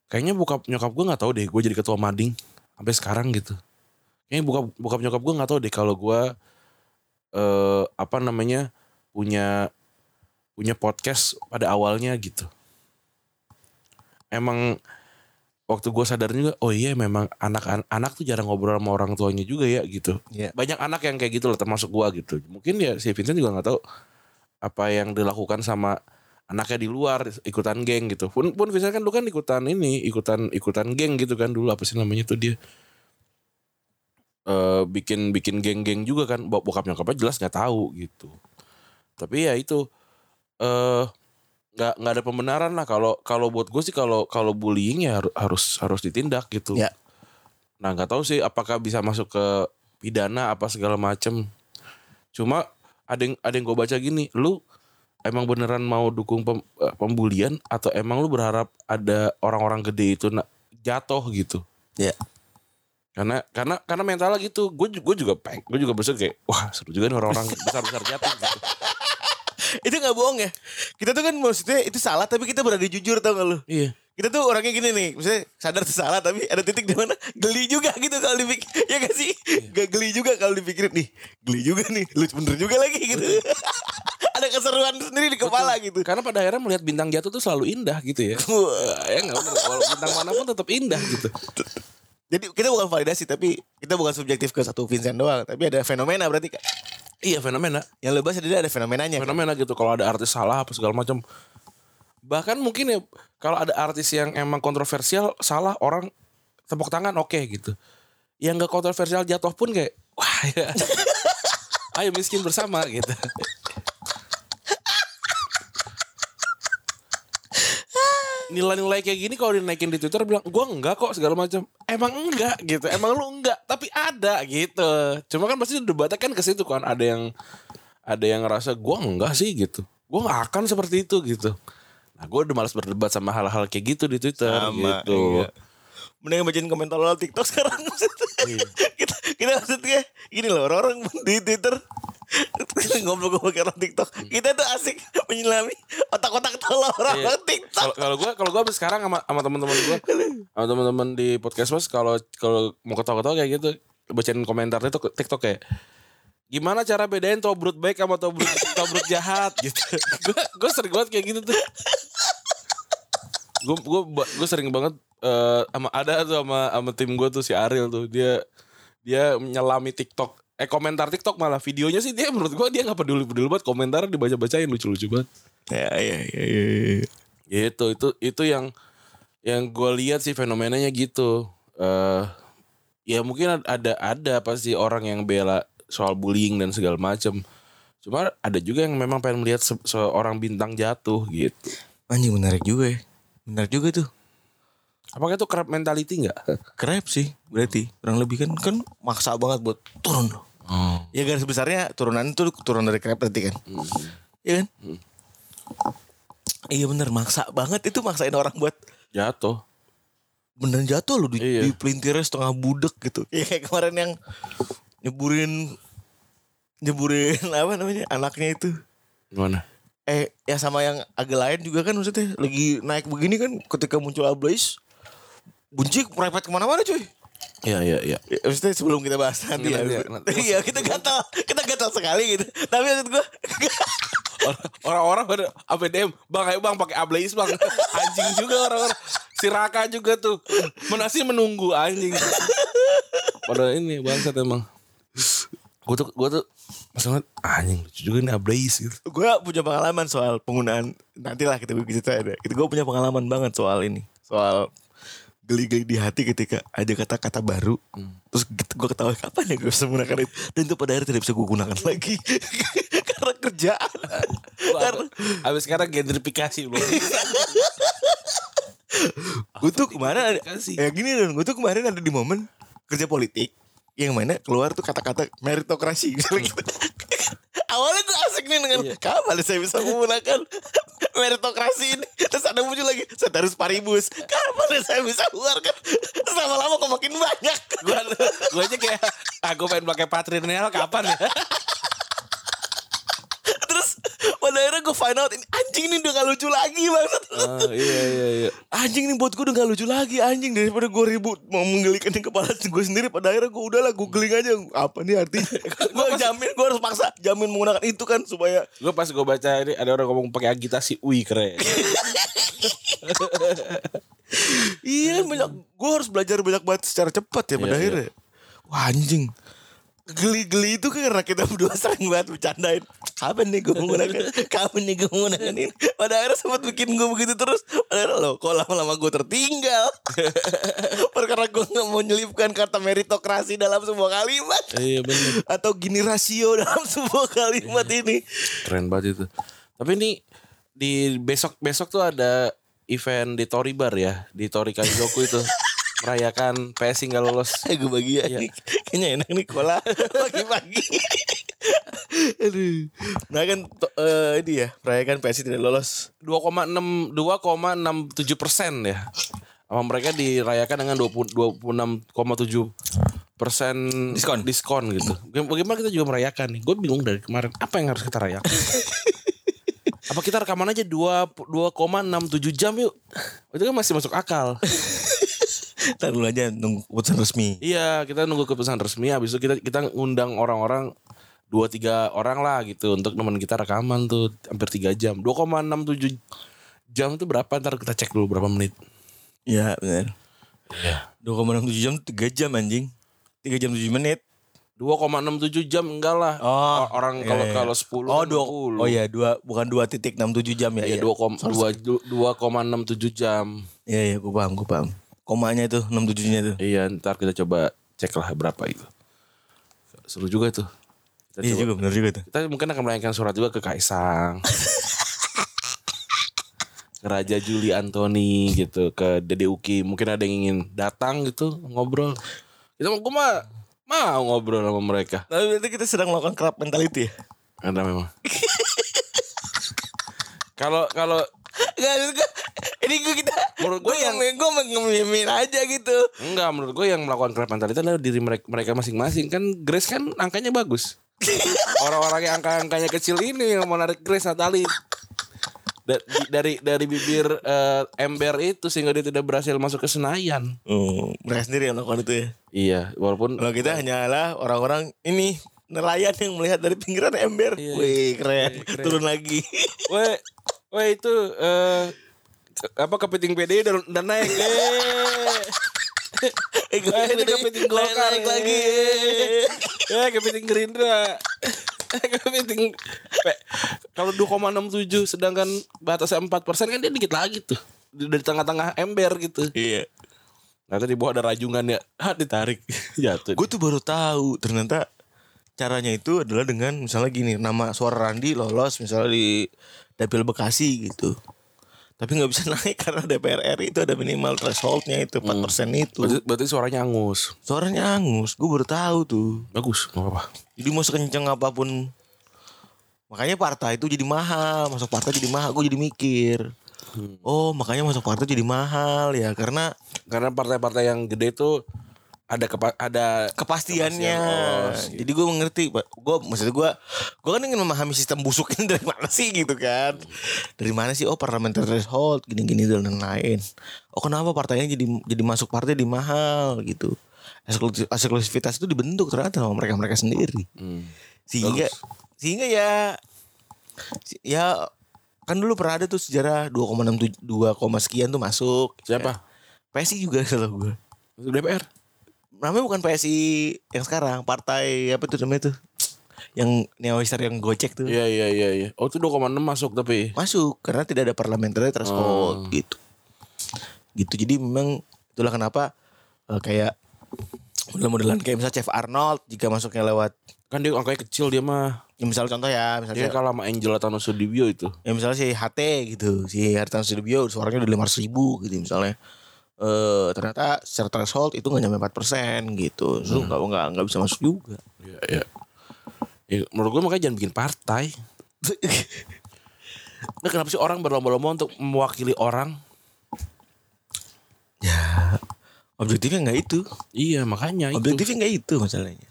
Kayaknya bokap nyokap gue nggak tahu deh gue jadi ketua mading sampai sekarang gitu. Kayaknya bokap bokap nyokap gue nggak tahu deh kalau gue eh apa namanya punya punya podcast pada awalnya gitu. Emang waktu gue sadar juga, oh iya memang anak anak tuh jarang ngobrol sama orang tuanya juga ya gitu.
Iya.
Banyak anak yang kayak gitu loh termasuk gue gitu. Mungkin ya si Vincent juga nggak tahu apa yang dilakukan sama anaknya di luar ikutan geng gitu. Pun pun Vincent kan dulu kan ikutan ini, ikutan ikutan geng gitu kan dulu. Apa sih namanya tuh dia? Eh bikin bikin geng-geng juga kan. Bok- bokap nyokapnya jelas nggak tahu gitu. Tapi ya itu eh nggak nggak ada pembenaran lah. Kalau kalau buat gue sih kalau kalau bullying ya haru- harus harus ditindak gitu.
Ya.
nah nggak tahu sih apakah bisa masuk ke pidana apa segala macem. Cuma ada yang ada yang gue baca gini. Lu emang beneran mau dukung pem- eh, pembulian atau emang lu berharap ada orang-orang gede itu na- jatuh gitu
Ya.
karena karena karena mentalnya gitu gue gue juga peng gue juga berpikir kayak wah seru juga nih orang-orang besar besar jatuh gitu <laughs>
itu nggak bohong ya. Kita tuh kan maksudnya itu salah tapi kita berani jujur tau gak lu?
Iya.
Kita tuh orangnya gini nih, misalnya sadar salah tapi ada titik di mana geli juga gitu kalau dipikir. <laughs> Ya gak sih? Gak geli juga kalau dipikirin nih. Geli juga nih, lu bener juga lagi gitu. <laughs> ada keseruan sendiri di kepala gitu.
Karena pada akhirnya melihat bintang jatuh tuh selalu indah gitu ya. <laughs> ya nggak bener. Walau bintang mana pun tetap indah gitu.
Jadi kita bukan validasi tapi kita bukan subjektif ke satu Vincent doang, tapi ada fenomena berarti kan.
Iya fenomena.
Yang lebas jadi ada fenomenanya. kan?
Fenomena gitu. Kalau ada artis salah apa segala macam. Bahkan mungkin ya kalau ada artis yang emang kontroversial salah orang tepuk tangan oke gitu. Yang nggak kontroversial jatuh pun kayak wah ya. <laughs> Ayo miskin bersama gitu. Nilai-nilai kayak gini kalau dinaikin di Twitter bilang gua enggak kok segala macam. Emang enggak gitu. Emang lu enggak, tapi ada gitu. Cuma kan pasti debatnya kan ke situ kan ada yang ada yang ngerasa gua enggak sih gitu. Gua nggak akan seperti itu gitu. Nah, gue udah malas berdebat sama hal-hal kayak gitu di Twitter
Sama,
gitu.
iya. Mending bacain komentar lo TikTok sekarang. <laughs> kita kita maksudnya gini loh orang-orang di Twitter <laughs> ngobrol-ngobrol orang TikTok. Kita tuh asik <laughs> menyelami otak-otak tolol orang-orang
Iya.
TikTok.
Kalau gue kalau gue sampai sekarang sama sama teman-teman gue <laughs> sama teman-teman di podcast mas kalau kalau mau ketawa-ketawa kayak gitu bacain komentar itu TikTok kayak gimana cara bedain tobrut baik sama tobrut tobrut jahat gitu. Gue gue sering banget kayak gitu tuh. Gue gue gue sering banget eh, sama ada tuh sama sama tim gue tuh si Ariel tuh dia dia menyelami TikTok eh komentar TikTok malah videonya sih dia menurut gue dia nggak peduli peduli banget komentar dibaca bacain lucu lucu banget
Ya ya ya ya. ya.
Gitu, itu itu yang yang gue lihat sih fenomenanya gitu. eh ya mungkin ad- ada ada pasti orang yang bela soal bullying dan segala macam. Cuma ada juga yang memang pengen melihat se- seorang bintang jatuh gitu.
Anjing menarik juga ya. Menarik juga tuh.
Apakah itu crab mentality nggak?
Krep sih berarti. Kurang lebih kan kan maksa banget buat turun loh.
Oh.
Ya garis besarnya turunan itu turun dari krep berarti kan. Iya kan? Iya bener maksa banget itu maksain orang buat
Jatuh.
beneran jatuh loh di,
Iya.
di pelintirnya setengah budek gitu. <laughs> Iya kayak kemarin yang nyeburin nyeburin <laughs> apa namanya anaknya itu.
Gimana?
Eh ya sama yang agak lain juga kan maksudnya lagi naik begini kan ketika muncul Ablaze bunci merepet ke mana-mana cuy.
Iya iya iya.
Ya, maksudnya sebelum kita bahas nanti ya.
Nanti, nanti.
Iya kita gatal kita gatal sekali gitu. Tapi maksud gue <laughs>
Orang- Orang-orang pada apa DM bang ayo bang pakai ablaze bang <laughs> anjing juga orang-orang si Raka juga tuh mana sih menunggu anjing pada ini bangsat emang gue tuh gue tuh maksudnya anjing lucu juga nih ablaze gitu
gue punya pengalaman soal penggunaan nantilah kita kita cerita Itu gue punya pengalaman banget soal ini soal geli-geli di hati ketika ada kata-kata baru. Terus gue ketahui kapan ya gue bisa menggunakan itu? Dan itu pada akhirnya tidak bisa gue gunakan lagi. <laughs> Karena kerjaan. Karena
abis sekarang gentrifikasi belum <laughs>
gue tuh kemarin ada, ya gini dong gue tuh kemarin ada di momen kerja politik yang mana keluar tuh kata-kata meritokrasi misalnya gitu. Awalnya gue asik nih dengan kapan saya bisa menggunakan <laughs> meritokrasi ini? Terus ada muncul lagi saya harus paribus. Kapan saya bisa keluarkan? Terus lama-lama kok makin banyak.
Gue gue aja kayak ah gue pengen pakai patrinial kapan ya? <laughs>
Terus pada akhirnya gue find out ini anjing ini udah gak lucu lagi maksud
Ah, iya iya iya.
Anjing nih buat gue udah gak lucu lagi anjing. Daripada gue ribut mau menggelikan kepala gue sendiri pada akhirnya gue udahlah googling aja. Apa nih artinya? <laughs> Gue jamin gue harus maksa jamin menggunakan itu kan supaya
gue pas gue baca ini ada orang ngomong pakai agitasi ui keren. <laughs>
Iya banyak gue harus belajar banyak banget secara cepat ya pada
Iya,
akhirnya. Wah anjing geli-geli itu kan karena kita berdua sering banget bercandain. Kapan nih gue menggunakan kapan nih gue menggunakan ini? Pada akhirnya sempat bikin gue begitu terus. Pada akhirnya loh kok lama-lama gue tertinggal? <laughs> Perkara gue nggak mau nyelipkan kata meritokrasi dalam sebuah kalimat.
Iya bener.
Atau gini rasio dalam sebuah kalimat ini.
Keren banget itu. Tapi ini di besok besok tuh ada event di Tori Bar ya di Tori Kaizoku itu <laughs> merayakan PSI nggak lolos
gue bagi ya kayaknya enak nih kola <laughs> pagi-pagi aduh nah kan to- eh, ini ya merayakan PSI tidak lolos
2,6 2,67 persen ya sama mereka dirayakan dengan 20 26,7 persen
Diskon.
diskon gitu. Bagaimana kita juga merayakan nih? Gue bingung dari kemarin apa yang harus kita rayakan. <laughs> Apa kita rekaman aja 2 2,67 jam yuk. Itu kan masih masuk akal. <laughs>
Ntar dulu aja nunggu keputusan resmi.
iya, kita nunggu keputusan resmi habis itu kita kita ngundang orang-orang dua tiga orang lah gitu untuk nemenin kita rekaman tuh hampir 3 jam. 2,67 jam itu berapa? Ntar kita cek dulu berapa menit.
Iya benar.
Iya.
2,67 jam 3 jam anjing. 3 jam 7 menit.
2,67 jam enggak lah.
Oh,
orang
iya,
kalau
iya.
kalau 10
Oh,
kan
dua,
20.
oh iya, dua, bukan 2.67 jam ya.
Iya,
iya.
2,2 2,67 jam.
Iya, iya, gue paham, gue paham. Komanya itu, 67-nya itu.
Iya, ntar kita coba cek lah berapa itu. Seru juga tuh. Kita,
Iya
coba-
juga, benar juga itu.
kita mungkin akan melayangkan surat juga ke Kaisang. <laughs> ke Raja Juli Anthony gitu, ke Dede Uki. Mungkin ada yang ingin datang gitu, ngobrol. Kita mau mah mau ngobrol sama mereka.
Tapi berarti kita sedang melakukan crab mentality ya?
Ada memang. Kalau kalau
ini gue kita,
Menurut
gue yang, gue ngemimin aja gitu.
Enggak, menurut gue yang melakukan crab mentality adalah diri mereka, mereka masing-masing. Kan Grace kan angkanya bagus. <laughs> Orang-orang yang angka-angkanya kecil ini yang mau narik Grace Natali. Da- dari dari bibir eh, ember itu sehingga dia tidak berhasil masuk ke Senayan.
Oh, mereka sendiri yang melakukan itu ya.
Iya, walaupun
Kalau kita hanyalah orang-orang ini nelayan yang melihat dari pinggiran ember.
Iya.
Wih, keren. Turun lagi.
Weh, weh itu ke- apa kepiting PD dan, dan naik. Eh, <laughs> itu kepiting Golkar
naik lagi.
Eh, kepiting Gerindra. <laughs> Kepiting kalau 2,67 sedangkan batasnya 4% kan dia dikit lagi tuh. Dari tengah-tengah ember gitu.
Iya.
Ternyata di bawah ada rajungan ya. Ah, ditarik. <laughs> Jatuh.
Gue tuh baru tahu ternyata caranya itu adalah dengan misalnya gini nama suara Randi lolos misalnya di dapil Bekasi gitu. Tapi nggak bisa <laughs> naik karena DPR RI itu ada minimal thresholdnya itu 4% itu.
berarti, berarti suaranya angus.
Suaranya angus, gue baru tahu tuh.
Bagus, nggak apa-apa.
Jadi mau sekenceng apa pun Makanya partai itu jadi mahal Masuk partai jadi mahal Gue jadi mikir Oh makanya masuk partai jadi mahal ya Karena
Karena partai-partai yang gede tuh ada kepa ada
kepastiannya.
Kepastian. Gitu.
Jadi gue mengerti Gue maksudnya gue Gue kan ingin memahami sistem busuk ini <laughs> dari mana sih gitu kan? Dari mana sih? Oh parliamentary threshold Gini-gini dan lain-lain. Oh kenapa partainya jadi jadi masuk partai di mahal gitu? Eksklusivitas itu dibentuk ternyata sama mereka-mereka sendiri.
Hmm.
sehingga sehingga ya ya kan dulu pernah ada tuh sejarah 2,67 2, sekian tuh masuk
Siapa?
PSI juga kalau gue
DPR.
Namanya bukan PSI yang sekarang partai apa tuh namanya tuh yang neoister yang gocek tuh
Iya iya iya iya. Oh itu 2,6 masuk tapi.
masuk karena tidak ada parliamentary threshold gitu gitu jadi memang itulah kenapa eh, kayak model-modelan kayak misalnya Chef Arnold jika masuknya lewat
Kan dia angkanya kecil dia mah.
ya misalnya contoh ya misalnya
Dia kalah sama Angela Tano Sudibyo itu.
ya misalnya si HT gitu si Hartan Sudibyo suaranya udah lima ribu gitu misalnya eh ternyata secara threshold itu nggak nyampe 4 persen gitu so nggak nggak nggak bisa masuk juga
Iya iya. Ya, menurut gue makanya jangan bikin partai. <laughs> Nah, kenapa sih orang berlomba-lomba untuk mewakili orang?
ya objektifnya nggak itu
Iya makanya itu.
objektifnya nggak itu masalahnya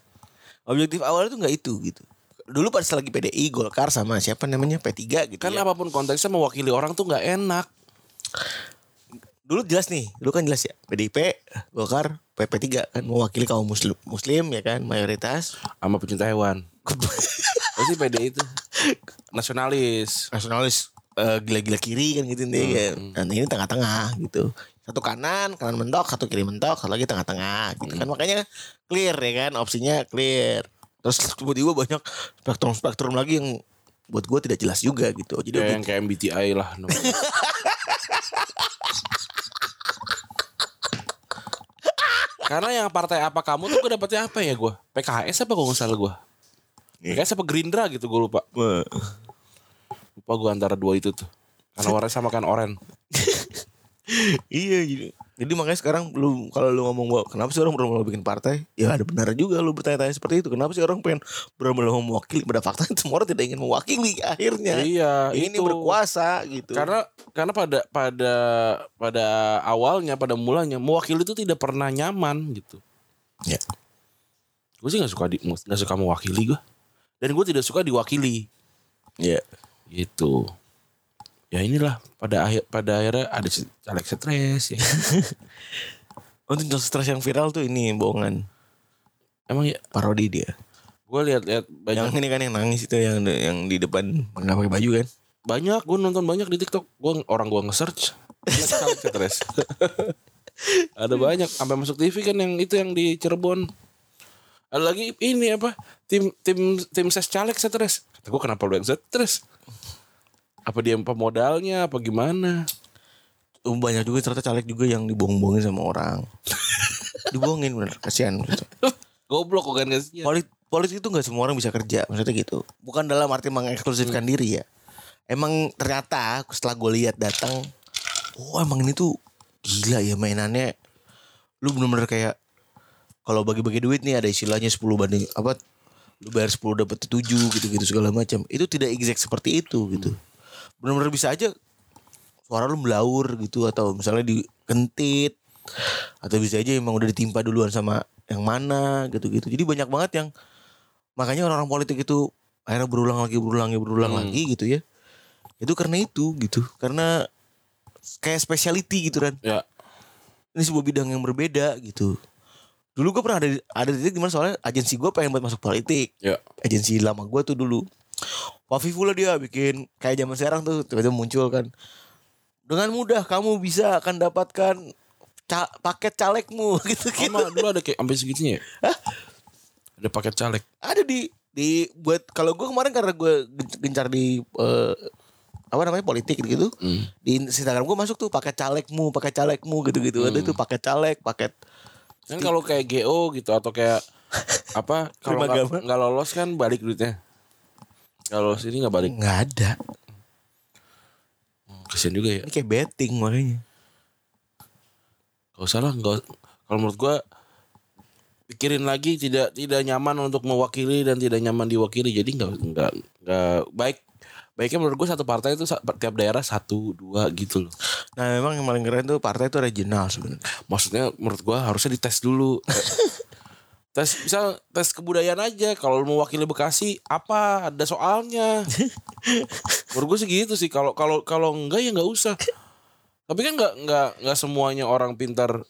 objektif awalnya tuh nggak itu gitu dulu pas lagi PDI Golkar sama siapa namanya P3 gitu
Kan
ya.
apa pun konteksnya mewakili orang tuh nggak enak.
Dulu jelas nih dulu kan jelas ya PDIP Golkar PP3 kan mewakili kaum muslim muslim ya kan mayoritas
Sama pecinta hewan. <laughs> Pasti PD itu. Nasionalis.
nasionalis eh, gila-gila kiri kan gitu nih ya. Nah ini tengah-tengah gitu. Satu kanan, kanan mentok, satu kiri mentok, satu lagi tengah-tengah gitu kan. Makanya clear ya kan, opsinya clear. Terus tiba-tiba banyak spektrum-spektrum lagi yang buat gue tidak jelas juga gitu. Jadi
Kayak yang kayak MBTI lah. <laughs> namanya. Karena yang partai apa kamu tuh gue dapetnya apa ya gue? PKS apa kalau nggak salah gue? PKS apa Gerindra gitu gue lupa. Lupa gue antara dua itu tuh. <laughs> Karena warnanya sama kan oren.
iya jadi, jadi makanya sekarang lu kalau lu ngomong bahwa kenapa sih orang berusaha bikin partai ya ada benar juga lu bertanya-tanya seperti itu kenapa sih orang pengen berusaha mewakili pada fakta <laughs> semua orang tidak ingin mewakili akhirnya
Iya,
ini
itu.
berkuasa gitu
Karena karena pada pada pada awalnya pada mulanya mewakili itu tidak pernah nyaman gitu.
ya
Gue sih nggak suka di nggak suka mewakili gue. Dan gue tidak suka diwakili
ya
gitu. Ya inilah pada akhir pada akhirnya ada si caleg stres ya. <laughs>
Oh itu stres yang viral tuh ini bohongan.
Emang ya
Parodi dia.
gue lihat-lihat
Yang
banyak
ini kan yang nangis itu yang yang di depan nggak pakai baju kan.
banyak gue nonton banyak di TikTok. Gue orang gue nge-search caleg stres. <laughs> ada banyak sampai masuk TV kan yang itu yang di Cirebon. Ada lagi ini apa? Tim tim tim ses caleg stres. Kata gue kenapa lu yang stres? Apa dia pemodalnya apa gimana?
Oh, banyak juga ternyata caleg juga yang dibohong-bohongin sama orang. <laughs> dibohongin bener, kasihan.
Goblok organisasinya.
Polit politik itu nggak semua orang bisa kerja, maksudnya gitu. Bukan dalam arti mengeksklusifkan diri ya. Emang ternyata setelah gue lihat datang, oh emang ini tuh gila ya mainannya. Lu bener-bener kayak kalau bagi-bagi duit nih ada istilahnya 10 banding apa lu bayar 10 dapat 7 gitu-gitu segala macam. Itu tidak exact seperti itu gitu. Bener-bener bisa aja suara lu melaur gitu atau misalnya dikentit atau bisa aja emang udah ditimpa duluan sama yang mana gitu-gitu. Jadi banyak banget yang makanya orang-orang politik itu akhirnya berulang lagi berulang lagi berulang
Hmm.
lagi gitu ya. Itu karena itu gitu. Karena kayak speciality gitu kan.
Ya.
Ini sebuah bidang yang berbeda gitu. Dulu gue pernah ada ada titik di mana soalnya agensi gue pengen buat masuk politik.
Ya.
Agensi lama gue tuh dulu. Wafifu lah dia bikin kayak zaman sekarang tuh tiba-tiba muncul kan. Dengan mudah kamu bisa akan dapatkan ca- paket calegmu <laughs> gitu gitu.
Sama dulu ada kayak sampai segitunya ya? Ada paket caleg.
ada di di buat kalau gue kemarin karena gue gencar di eh, apa namanya politik gitu
Hmm.
di Instagram gue masuk tuh pakai calegmu pakai calegmu gitu gitu ada tuh pakai caleg paket
Kan kalau kayak GO gitu atau kayak <laughs> apa kalau nggak lolos kan balik duitnya. Kalau lolos ini nggak balik.
nggak ada
Kasian juga ya.
ini kayak betting makanya
Gak usah lah. Gak, kalau menurut gua pikirin lagi tidak tidak nyaman untuk mewakili dan tidak nyaman diwakili. Jadi nggak nggak nggak baik. Baiknya menurut gua satu partai itu tiap daerah satu dua gitu loh.
nah memang yang paling keren tuh partai itu regional sebenarnya
Maksudnya menurut gua harusnya dites dulu. <laughs> tes misal tes kebudayaan aja kalau lu mewakili Bekasi apa ada soalnya? <laughs> Menurut gue sih gitu sih kalau kalau kalau enggak ya nggak usah. Tapi kan nggak nggak nggak semuanya orang pintar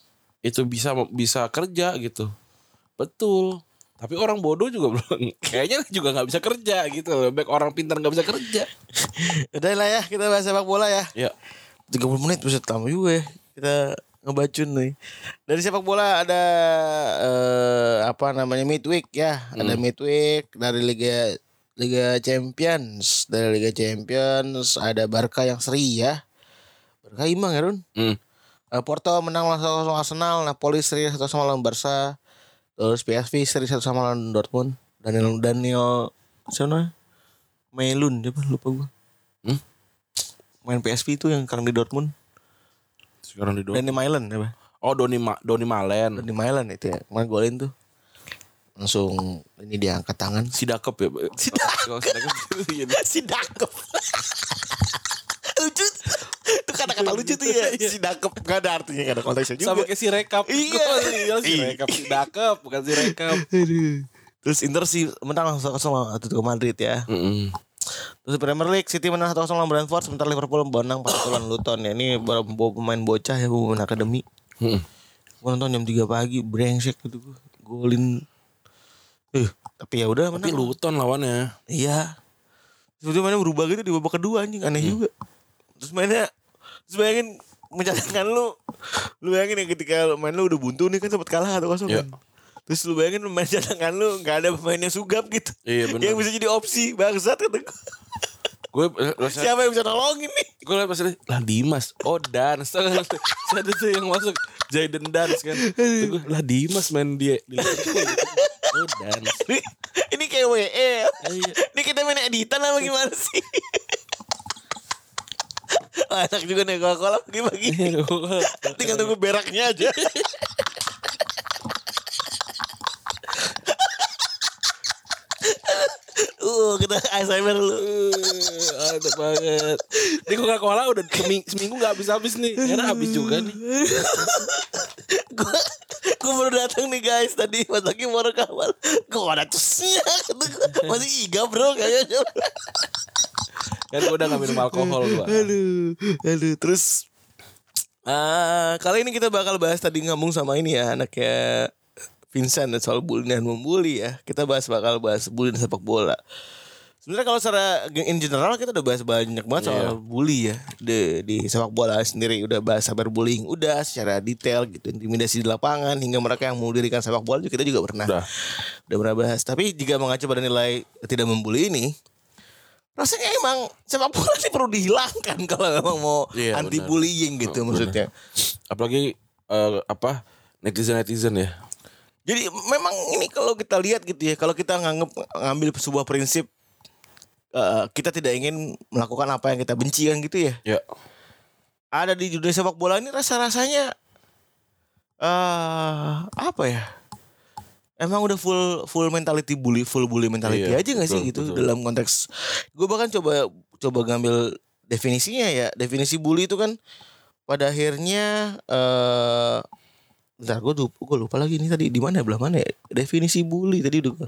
itu bisa bisa kerja gitu. Betul. Tapi orang bodoh juga belum <laughs> kayaknya juga nggak bisa kerja gitu loh. Baik orang pintar nggak bisa kerja.
Udah lah ya kita bahas sepak bola ya.
Ya.
30 menit bisa lama juga ya kita ngebacun nih. Dari sepak bola ada eh, apa namanya midweek ya. Ada midweek dari liga liga champions. Dari liga champions ada Barca yang seri ya. Barca imbang ya Run?
Hmm.
Eh, Porto menang langsung sama Arsenal Napoli seri satu sama lawan Barca terus PSV seri satu sama lawan Dortmund. Daniel Daniel siapa Melun siapa? Lupa gua.
Hmm?
main PSV itu yang sekarang di Dortmund
sekarang di
Danny Mailen apa?
oh Doni Ma Doni Malen
Danny Mailen itu ya. Kemarin golin tuh. Langsung ini dia angkat tangan.
si Dakep ya
Si Dakep.
Kalau <laughs> si Dakep
si <laughs> Dakep. lucu. Itu kata-kata lucu tuh ya. Si Dakep. Gak ada artinya. Gak ada konteksnya juga.
sama kayak si Rekap
Iya.
Si Rekap si Dakep bukan si Rekap.
Terus Inter sih menang langsung sama Atletico Madrid ya.
Mm-mm.
Terus Premier League City menang 1-0 lawan Brentford sementara Liverpool menang 4-1 lawan Luton ya. Ini baru pemain bocah ya pemain akademi.
Mm-mm.
Gue nonton jam 3 pagi brengsek gitu gue. Golin. Eh, tapi ya udah
Tapi
menang.
Luton lawannya.
Iya. Sebetulnya mainnya berubah gitu di babak kedua anjing aneh juga. Terus mainnya terus bayangin mencatatkan lu lu bayangin ya ketika main lu udah buntu nih kan sempat kalah atau kosong
Iya.
kan. Terus lu bayangin main cadangan lu nggak ada pemainnya sugap gitu.
Iya, bener.
Yang bisa jadi opsi bangsat kata gue.
Gue siapa?
Siapa yang bisa nolongin nih?
Gue liat pas ini, lah Dimas. Oh Dans. <laughs> Ada tuh yang masuk Jaden Dans kan. Gue, lah Dimas main dia. Di Liverpool gitu. Oh Dans. <laughs>
Ini kayak WE.
Iya.
Ini kita main editan apa gimana sih? <laughs> Enak juga nih Coca-Cola pagi-pagi. Tinggal tunggu beraknya aja. Uh, kita ASMR lu.
Ada banget. Ini Coca-Cola udah seminggu, seminggu gak habis-habis nih. Karena habis juga nih. <laughs>
Gua Gue baru datang nih guys tadi pas lagi mau rekaman gue ada tusnya gua. <laughs> masih iga bro kayaknya
kan gue udah gak minum alkohol gue.
Aduh, aduh. Terus ah kali ini kita bakal bahas tadi ngomong sama ini ya anaknya Vincent soal bully dan membuli ya. Kita bahas bakal bahas bully dan sepak bola. Sebenarnya kalau secara in general kita udah bahas banyak banget soal bully ya di, di sepak bola sendiri udah bahas cyberbullying udah secara detail gitu intimidasi di lapangan hingga mereka yang mendirikan sepak bola juga kita juga pernah
Udah.
udah pernah bahas. Tapi jika mengacu pada nilai tidak membuli ini, rasanya emang sepak bola ini perlu dihilangkan <laughs> kalau memang mau
Iya,
anti bullying gitu maksudnya.
Apalagi eh, apa netizen-netizen ya.
Jadi memang ini kalau kita lihat gitu ya, kalau kita nganggap ngambil sebuah prinsip eh, kita tidak ingin melakukan apa yang kita benci kan gitu ya.
Ya.
Ada di dunia sepak bola ini rasa-rasanya eh apa ya? Emang udah full full mentality bully, full bully mentality
Iya,
aja gak sih gitu
betul.
dalam konteks gue bahkan coba coba ngambil definisinya ya. Definisi bully itu kan pada akhirnya eh bentar gue lupa, gue lupa lagi nih tadi di mana ya, belah mana ya? Definisi bully tadi udah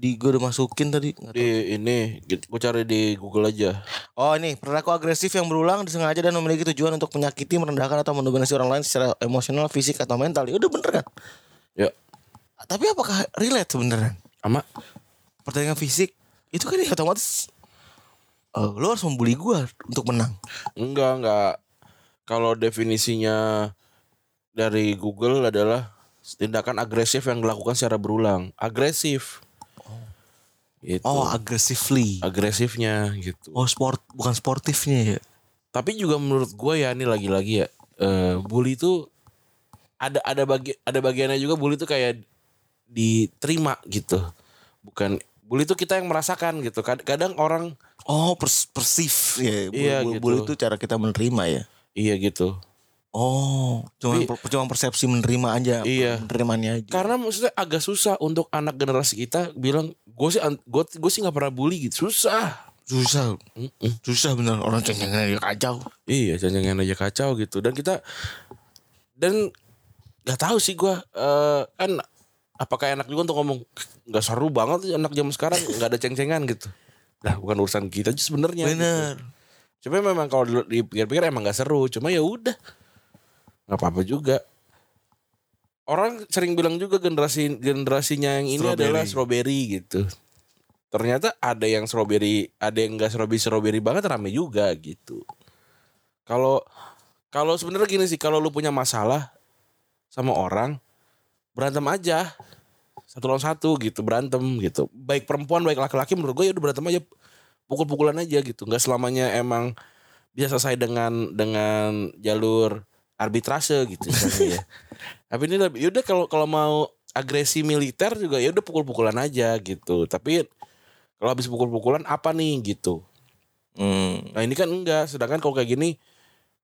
di gue udah masukin tadi nggak tahu.
Di ini gue cari di Google aja.
Oh ini perilaku agresif yang berulang disengaja dan memiliki tujuan untuk menyakiti, merendahkan atau mendominasi orang lain secara emosional, fisik atau mental. Ya udah bener kan?
Ya.
Tapi apakah relate sebenarnya?
Ama
Pertandingan fisik itu kan ya otomatis eh, lo harus membuli gua untuk menang.
enggak enggak. Kalau definisinya dari Google adalah tindakan agresif yang dilakukan secara berulang. Agresif. Itu.
Oh aggressively.
agresifnya gitu.
Oh sport bukan sportifnya ya.
Tapi juga menurut gue ya ini lagi-lagi ya eh, bully itu ada ada bagi ada bagiannya juga bully itu kayak diterima gitu. Bukan bully itu kita yang merasakan gitu. Kad- Kadang orang
Oh pers persif ya. Bully,
Iya,
bully,
gitu.
bully itu cara kita menerima ya.
iya gitu.
Oh cuma cuma persepsi menerima aja.
Iya.
Menerimanya aja.
Karena maksudnya agak susah untuk anak generasi kita bilang gue sih gue gue sih nggak pernah bully gitu. Susah.
Susah.
Mm-mm.
Susah bener orang cengengnya dia kacau.
Iya, jangan aja kacau gitu. Dan kita dan nggak tahu sih gua eh, kan apakah enak juga untuk ngomong nggak seru banget anak zaman sekarang nggak ada ceng-cengan gitu. Nah, bukan urusan kita aja sebenarnya.
Bener.
Gitu. Cuma memang kalau di- dipikir-pikir emang nggak seru. Cuma ya udah nggak apa-apa juga. Orang sering bilang juga generasi generasinya yang ini
Strawberry.
adalah strawberry gitu. Ternyata ada yang strawberry, ada yang enggak strawberry strawberry banget rame juga gitu. Kalau kalau sebenarnya gini sih, kalau lu punya masalah sama orang berantem aja satu lawan satu gitu berantem gitu baik perempuan baik laki-laki menurut gue ya udah berantem aja pukul-pukulan aja gitu nggak selamanya emang bisa selesai dengan dengan jalur arbitrase gitu ya <laughs> tapi ini lebih yaudah kalau kalau mau agresi militer juga ya udah pukul-pukulan aja gitu tapi kalau habis pukul-pukulan apa nih gitu
Hmm.
Nah ini kan enggak, sedangkan kalau kayak gini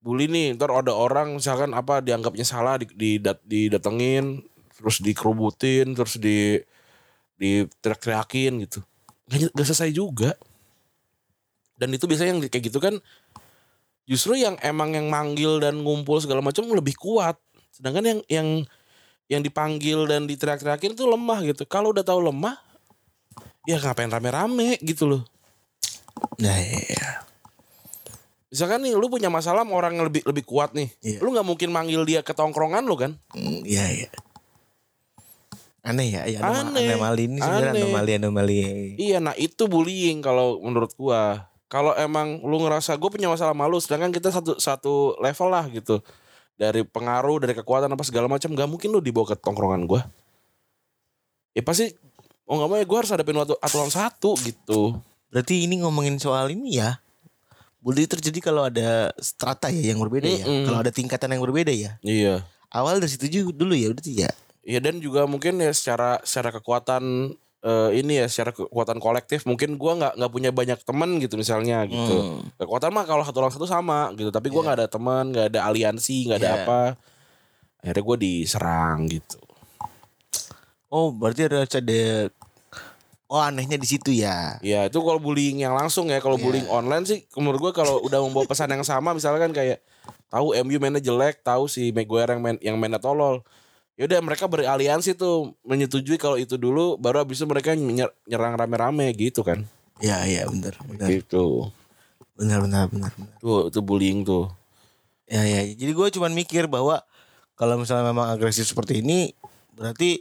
bully nih, ntar ada orang misalkan apa dianggapnya salah di, di didatengin, terus dikerubutin, terus di di teriak-teriakin gitu. Gak, gak selesai juga. Dan itu biasanya yang kayak gitu kan justru yang emang yang manggil dan ngumpul segala macam lebih kuat. Sedangkan yang yang yang dipanggil dan diteriak-teriakin itu lemah gitu. Kalau udah tahu lemah, ya ngapain rame-rame gitu loh.
Nah, iya.
Misalkan nih lu punya masalah sama orang yang lebih lebih kuat nih.
Iya.
Lu nggak mungkin manggil dia ke tongkrongan lu kan?
Hmm, Iya, iya. Aneh ya, ya
Aneh.
anomali ini sebenarnya anomali anomali.
Iya, nah itu bullying kalau menurut gua. Kalau emang lu ngerasa gue punya masalah malu, sedangkan kita satu satu level lah gitu. Dari pengaruh, dari kekuatan apa segala macam, nggak mungkin lu dibawa ke tongkrongan gua. Ya pasti oh nggak mau ya gue harus hadapin waktu aturan satu gitu.
Berarti ini ngomongin soal ini ya. Bully terjadi kalau ada strata ya yang berbeda ya.
Mm-mm.
Kalau ada tingkatan yang berbeda ya.
Iya.
Awal dari situ juga dulu ya berarti ya.
Iya dan juga mungkin ya secara secara kekuatan eh, ini ya secara kekuatan kolektif mungkin gua nggak nggak punya banyak teman gitu misalnya gitu.
Hmm.
Kekuatan mah kalau satu orang satu sama gitu, tapi gua nggak ada teman, nggak ada aliansi, nggak ada
Iya.
apa. Akhirnya gue diserang gitu.
Oh, berarti ada ada Oh, anehnya di situ ya.
Ya itu kalau bullying yang langsung ya, kalau
Iya.
bullying online sih menurut gua kalau udah membawa pesan yang sama misalkan kayak tahu MU mainnya jelek, tahu si Maguire yang main yang mainnya tolol. Yaudah mereka beraliansi tuh menyetujui kalau itu dulu baru habis itu mereka nyer- nyerang rame-rame gitu kan.
Iya, iya benar, benar.
Gitu.
Benar benar benar. benar.
Tuh, itu bullying tuh.
Ya ya. Jadi gue cuman mikir bahwa kalau misalnya memang agresif seperti ini berarti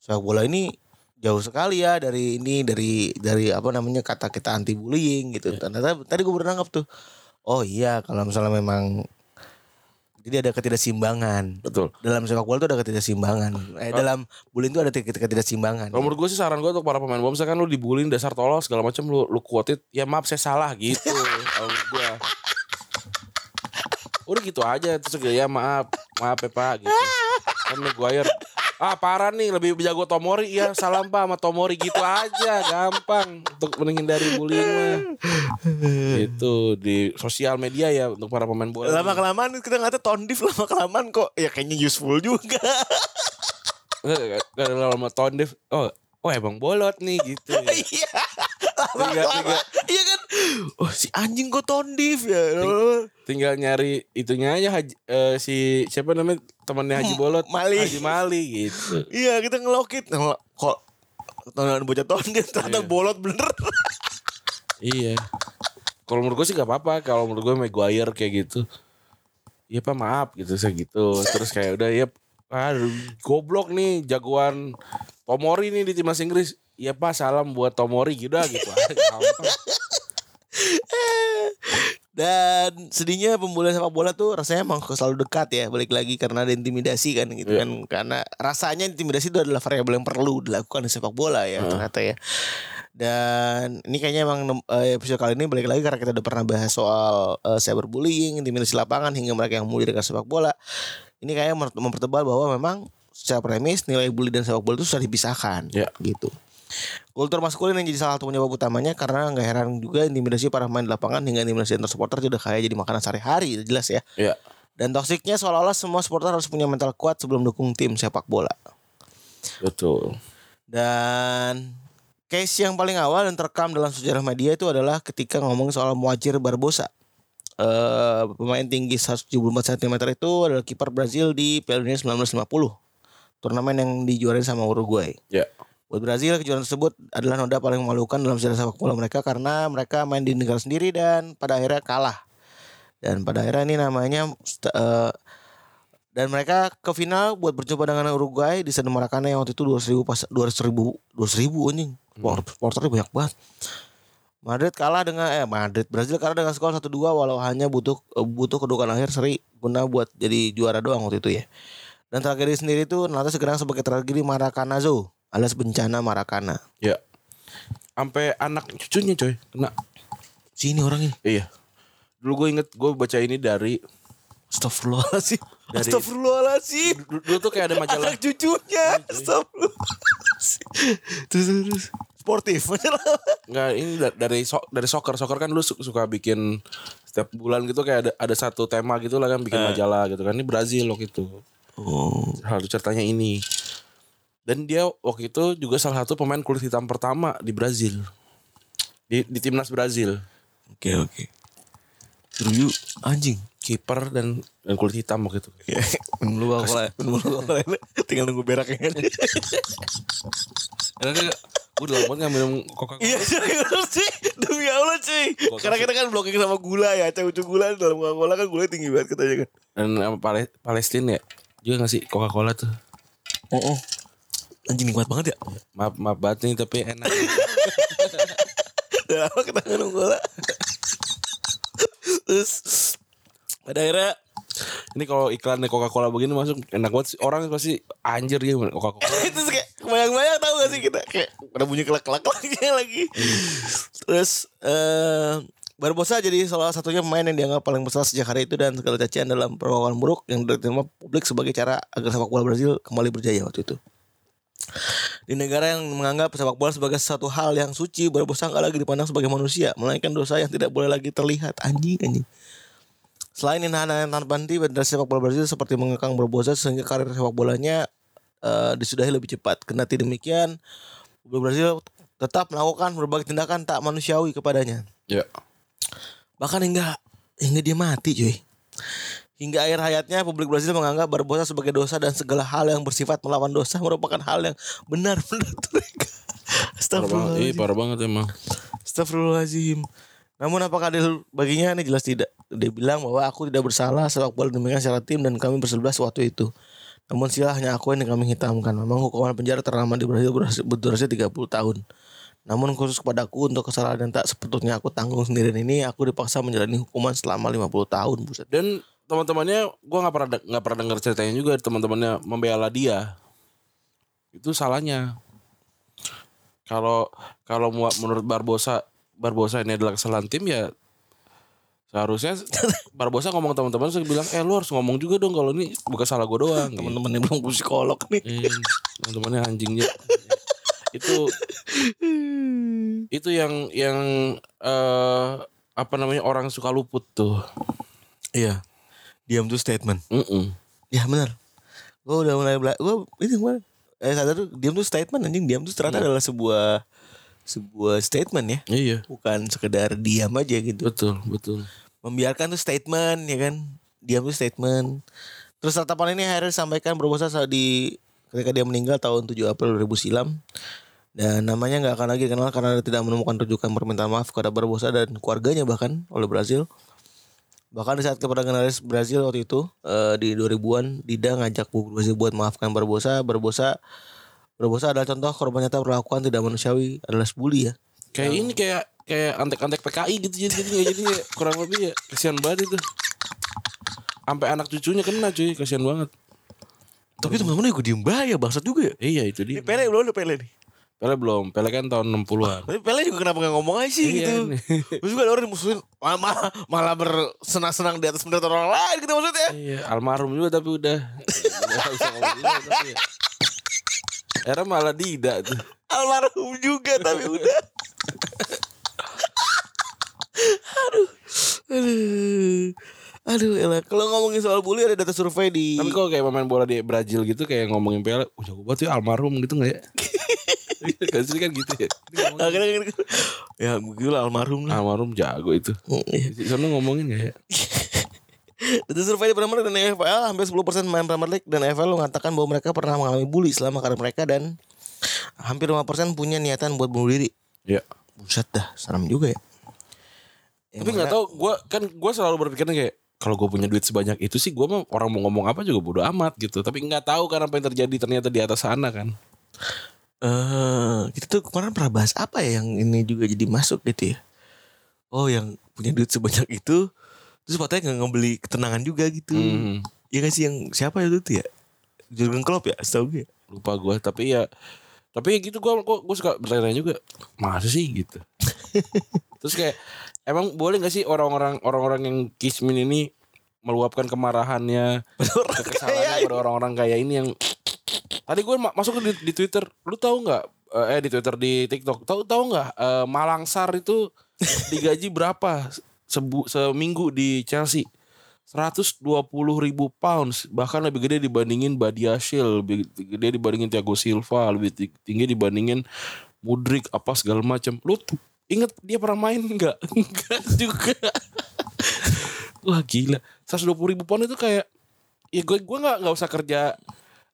sepak bola ini jauh sekali ya dari ini dari dari apa namanya kata kita anti bullying gitu. Ternyata tadi gue baru nangkep tuh. Oh iya kalau misalnya memang jadi ada ketidakseimbangan.
Betul.
Dalam sepak bola itu ada ketidakseimbangan. Eh, dalam bullying itu ada ketidak- ketidakseimbangan.
Kalau menurut gue sih saran gue untuk para pemain bola misalkan lu dibullying dasar tolol segala macam lu lu kuotit ya maaf saya salah gitu. <laughs> Kalau gue. Udah gitu aja terus ya maaf maaf ya pak gitu. Kan Maguire ah parah nih lebih jago Tomori ya salam pak sama Tomori gitu aja gampang untuk menghindari bullying mah. itu di sosial media ya untuk para pemain bola.
Lama kelamaan kita ngata tondif lama kelamaan kok ya kayaknya useful juga.
Gak ada lama Tondef. Oh, oh emang bolot nih gitu. Ya.
Iya. Lama kelamaan. Iya kan. Oh si anjing kok tondif ya.
tinggal nyari itunya aja eh, si siapa namanya temannya Haji Bolot
Mali.
Haji Mali gitu <laughs>
Iya kita ngelokit. Ngelo- Kok tonton bocah tondif ternyata
Iya.
bolot bener.
iya kalau menurut gue sih gak apa-apa kalau menurut gue Maguire kayak gitu iya pak maaf gitu saya gitu terus kayak udah ya aduh goblok nih jagoan Tomori nih di timnas Inggris iya pak salam buat Tomori gitu dah gitu aja, gampang. <laughs>
Dan sedihnya pembulian sepak bola tuh rasanya emang selalu dekat ya balik lagi karena ada intimidasi kan gitu
Iya.
kan. Karena rasanya intimidasi itu adalah variabel yang perlu dilakukan di sepak bola ya ternyata ya. Dan ini kayaknya emang eh, episode kali ini balik lagi karena kita udah pernah bahas soal eh, cyberbullying intimidasi lapangan hingga mereka yang bully dengan sepak bola. Ini kayaknya mempertebal bahwa memang secara premis nilai bully dan sepak bola itu sudah dipisahkan
Ya.
gitu Kultur maskulin yang jadi salah satu penyebab utamanya karena nggak heran juga intimidasi para pemain di lapangan hingga intimidasi antar supporter itu udah kayak jadi makanan sehari-hari jelas ya.
ya
Dan toksiknya seolah-olah semua supporter harus punya mental kuat sebelum dukung tim sepak bola.
betul
Dan case yang paling awal dan terekam dalam sejarah media itu adalah ketika ngomong soal Muajir Barbosa. Eh pemain tinggi 174 cm itu adalah kiper Brazil di Piala Dunia 1950. Turnamen yang dijuarai sama Uruguay.
ya
Buat Brazil kejuaraan tersebut adalah noda paling memalukan dalam sejarah sepak bola mereka karena mereka main di negara sendiri dan pada akhirnya kalah. Dan pada akhirnya ini namanya eh, dan mereka ke final buat berjumpa dengan Uruguay di Stadion Maracana yang waktu itu 200 ribu pas 200 ribu 200 ribu anjing. Supporter supporternya banyak banget. Madrid kalah dengan eh Madrid Brazil kalah dengan skor 1-2 walau hanya butuh eh, butuh kedudukan akhir seri guna buat jadi juara doang waktu itu ya. Dan tragedi sendiri itu nanti sekarang sebagai tragedi Maracanazo alias bencana Maracana.
ya sampai anak cucunya coy kena
Sini orang ini.
iya dulu gue inget gue baca ini dari
Astagfirullahaladzim.
Dari-
Astagfirullahaladzim.
dulu, dulu tuh kayak ada majalah
Anak cucunya. Astagfirullahaladzim. Terus, terus, terus. Sportif. <laughs>
Nggak ini da- dari so, dari soccer soccer kan su- suka bikin setiap bulan gitu kayak ada ada satu tema gitu lah kan bikin majalah gitu kan ini Brazil waktu itu
oh.
satu ceritanya ini dan dia waktu itu juga salah satu pemain kulit hitam pertama di Brazil. Di, di timnas Brazil.
Oke oke. Seru yuk. Anjing.
kiper dan dan kulit hitam waktu itu.
Ya, dulu Coca-Cola. Tinggal nunggu beraknya.
karena kan gue udah lama nggak minum coca cola
Iya <laughs> serius sih. Demi Allah cuy. Karena kita kan blocking sama gula ya. Cewek gula dalam Coca-Cola kan gula tinggi banget katanya kan.
Dan sama Pale- Palestina ya? Juga ngasih coca cola tuh?
Oh, oh. Anjing nikmat banget ya?
Maaf maaf banget nih tapi enak.
Udah lama kita minum Terus Pada akhirnya
ini kalau iklannya coca cola begini masuk enak banget sih. Orang pasti anjir gitu coca cola
Terus kayak Kebayang-bayang tau gak sih kita? Kayak Udah bunyi kelak-kelak-kelaknya <laughs> lagi Terus eh Barbosa jadi salah satunya pemain yang dianggap paling besar sejak hari itu dan segala cacian dalam perlakuan buruk yang diterima publik sebagai cara agar sepak bola Brazil kembali berjaya waktu itu. Di negara yang menganggap sepak bola sebagai satu hal yang suci, Barbosa nggak lagi dipandang sebagai manusia, melainkan dosa yang tidak boleh lagi terlihat anjing anjing. Selain inhanan tanpa henti, Federasi Sepak Bola Brazil seperti mengekang Barbosa sehingga karir sepak bolanya eh, disudahi lebih cepat. Kendati demikian, Brazil tetap melakukan berbagai tindakan tak manusiawi kepadanya.
ya
Bahkan hingga hingga dia mati cuy. Hingga akhir hayatnya publik Brazil menganggap Barbosa sebagai dosa dan segala hal yang bersifat melawan dosa merupakan hal yang benar-benar <laughs> mereka.
iya
Astagfirullahaladzim.
parah banget emang
Astagfirullahaladzim. Namun apakah adil baginya ini jelas tidak. Dia bilang bahwa aku tidak bersalah sepak bola demikian secara tim dan kami bersebelas waktu itu. Namun silah hanya aku yang kami hitamkan. Memang hukuman penjara terlama di Brazil berdurasi- berdurasi 30 tahun. Namun khusus kepadaku untuk kesalahan yang tak sepatutnya aku tanggung sendirian ini, aku dipaksa menjalani hukuman selama 50 tahun. Buset.
Dan teman-temannya gue nggak pernah nggak pernah dengar ceritanya juga teman-temannya membela dia. Itu salahnya. Kalau kalau menurut Barbosa Barbosa ini adalah kesalahan tim ya seharusnya <laughs> Barbosa ngomong teman-teman terus bilang eh lu harus ngomong juga dong kalau ini bukan salah gue doang. <laughs>
Teman-teman yang belum psikolog nih.
Iya, teman-temannya anjingnya. <laughs> itu itu yang yang eh apa namanya orang suka luput tuh.
Iya. Diam tuh statement.
Mm-mm.
Ya benar. Gue udah mulai bela gue ini kemarin. Eh sadar tuh diam tuh statement anjing diam tuh ternyata adalah sebuah sebuah statement ya.
Iya,
Bukan sekedar diam aja gitu.
betul, betul.
Membiarkan tuh statement ya kan. Diam tuh statement. Terus tatapan ini akhirnya disampaikan berbosa saat di ketika dia meninggal tahun 7 April 2000 silam. Dan namanya nggak akan lagi dikenal karena tidak menemukan rujukan permintaan maaf kepada Barbosa dan keluarganya bahkan oleh Brazil. Bahkan di saat keperdagangan Brazil waktu itu eh, di 2000-an Dida ngajak Brazil buat maafkan Barbosa. Barbosa Barbosa adalah contoh korban nyata perlakuan tidak manusiawi adalah bully ya.
Kayak ini kayak kayak antek-antek PKI gitu jadi jadi jadi kurang lebih ya kasihan banget itu. Sampai anak cucunya kena cuy, kasihan banget.
Tapi teman-teman juga diem bahaya bangsat juga ya.
Iya itu dia.
Ini Pele belum ada Pele nih.
Pele belum, Pele kan tahun 60-an.
Tapi Pele juga kenapa gak ngomong aja sih
Iya
gitu. Terus juga ada orang dimusuhin malah, malah, malah bersenang-senang di atas penderitaan orang lain gitu maksudnya.
Iya, almarhum juga tapi udah. Udah nggak bisa ngomong juga, tapi ya. Era malah tidak tuh.
Almarhum juga tapi udah. Aduh. Aduh. Aduh, elah. Kalau ngomongin soal bully ada data survei di
Tapi kok kayak pemain bola di Brazil gitu kayak ngomongin Pele, oh jago banget ya almarhum gitu gak ya? <laughs> Gak sih kan gitu ya.
Akhirnya kan ya gila almarhum lah.
Almarhum jago itu. Di sana ngomongin gak ya?
Data survei di Premier dan EFL hampir 10% pemain Premier League dan EFL mengatakan bahwa mereka pernah mengalami bully selama karir mereka dan hampir 5% punya niatan buat bunuh diri.
Iya.
Buset dah, serem juga ya.
Tapi nggak tahu, gue kan gue selalu berpikirnya kayak kalau gue punya duit sebanyak itu sih gue mah orang mau ngomong apa juga bodo amat gitu. Tapi nggak tahu kan apa yang terjadi ternyata di atas sana kan.
Eh, kita tuh kemarin pernah bahas apa ya yang ini juga jadi masuk gitu ya. Oh, yang punya duit sebanyak itu terus katanya nggak ngebeli ketenangan juga gitu.
Hmm,
Ya gak sih yang siapa itu tuh ya? Jurgen Klopp ya, setahu gue.
lupa gue. Tapi ya, tapi ya gitu gue gue suka bertanya juga, masa sih gitu. <laughs> Terus kayak emang boleh nggak sih orang-orang orang-orang yang kismin ini meluapkan kemarahannya, kekesalannya pada orang-orang kayak ini yang tadi gue ma- masuk di, di Twitter, lu tahu nggak? Eh di Twitter di TikTok, tahu tahu nggak? Eh, Malangsar itu digaji berapa sebu, seminggu di Chelsea? 120 ribu pounds bahkan lebih gede dibandingin Badiashil lebih gede dibandingin Thiago Silva lebih ti- tinggi dibandingin Mudrik apa segala macam lu inget dia pernah main nggak <laughs> enggak juga wah gila 120 ribu pound itu kayak ya gue gue nggak nggak usah kerja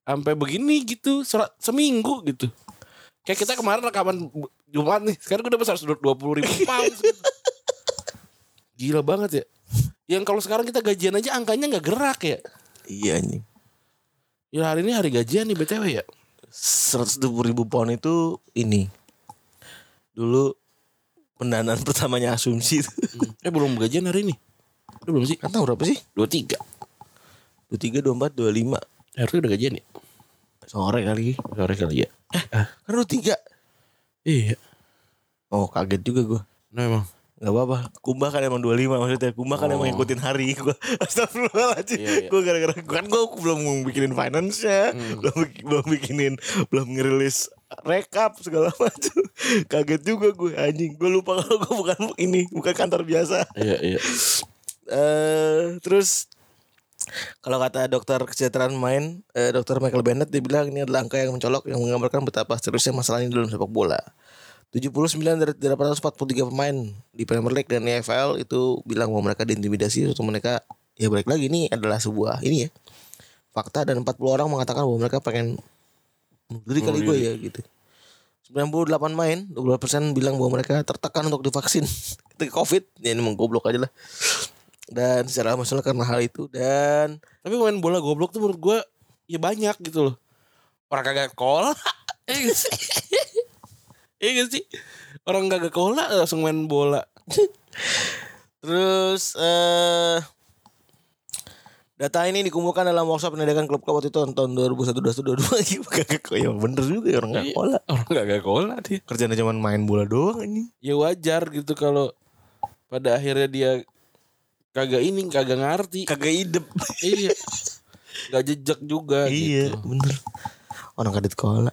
sampai begini gitu sera- seminggu gitu. Kayak kita kemarin rekaman Jumat nih sekarang gue udah besar 120 ribu pounds gitu. gila banget ya. Yang kalau sekarang kita gajian aja angkanya nggak gerak ya.
Iya anjing.
ya hari ini hari gajian nih btw ya.
120 ribu pound itu ini. Dulu pendanaan <laughs> pertamanya asumsi itu.
eh belum gajian hari ini. Udah belum sih?
Kan tahu berapa sih?
dua tiga.
23, 24, 25
harusnya udah gajian ya?
Sore kali.
Sore kali ya?
Kan 23
iya.
Oh kaget juga gue
nah emang.
Gak apa-apa. Kumbah kan emang 25 maksudnya. Kumbah kan
Oh.
emang ngikutin hari gue <laughs> Astagfirullahaladzim.
Iya, iya.
Gue gara-gara Kan gue belum bikinin finance-nya
Hmm.
belum, belum bikinin Belum ngerilis rekap segala <laughs> macam Kaget juga gue anjing. Gue lupa kalau gue bukan ini Bukan kantor biasa.
Iya iya.
Eh Terus kalau kata dokter kesejahteraan main, eh, dokter Michael Bennett dia bilang ini adalah angka yang mencolok yang menggambarkan betapa seriusnya masalah ini dalam sepak bola. 79 dari 843 pemain di Premier League dan EFL itu bilang bahwa mereka diintimidasi atau mereka ya balik lagi ini adalah sebuah ini ya fakta dan 40 orang mengatakan bahwa mereka pengen diri kali gue ya gitu. 98 main, 12% bilang bahwa mereka tertekan untuk divaksin <laughs> ketika Covid. Ya ini emang goblok aja lah. Dan secara masalah karena hal itu dan
Tapi main bola goblok tuh menurut gue ya banyak gitu loh. Orang kagak sekolah. <laughs> Iya gak sih? Iya sih? Orang kagak sekolah langsung main bola. <laughs>
terus eh data ini dikumpulkan dalam workshop pendidikan klub klub waktu itu tahun 2001 2022 kagak kok ya bener juga ya orang nggak sekolah.
Orang kagak sekolah dia.
Kerjanya cuma main bola doang ini.
Ya wajar gitu kalau pada akhirnya dia kagak ini kagak ngerti.
Kagak idep. <laughs>
iya. Gak jejak juga
iya,
gitu.
bener. Orang kadit sekolah.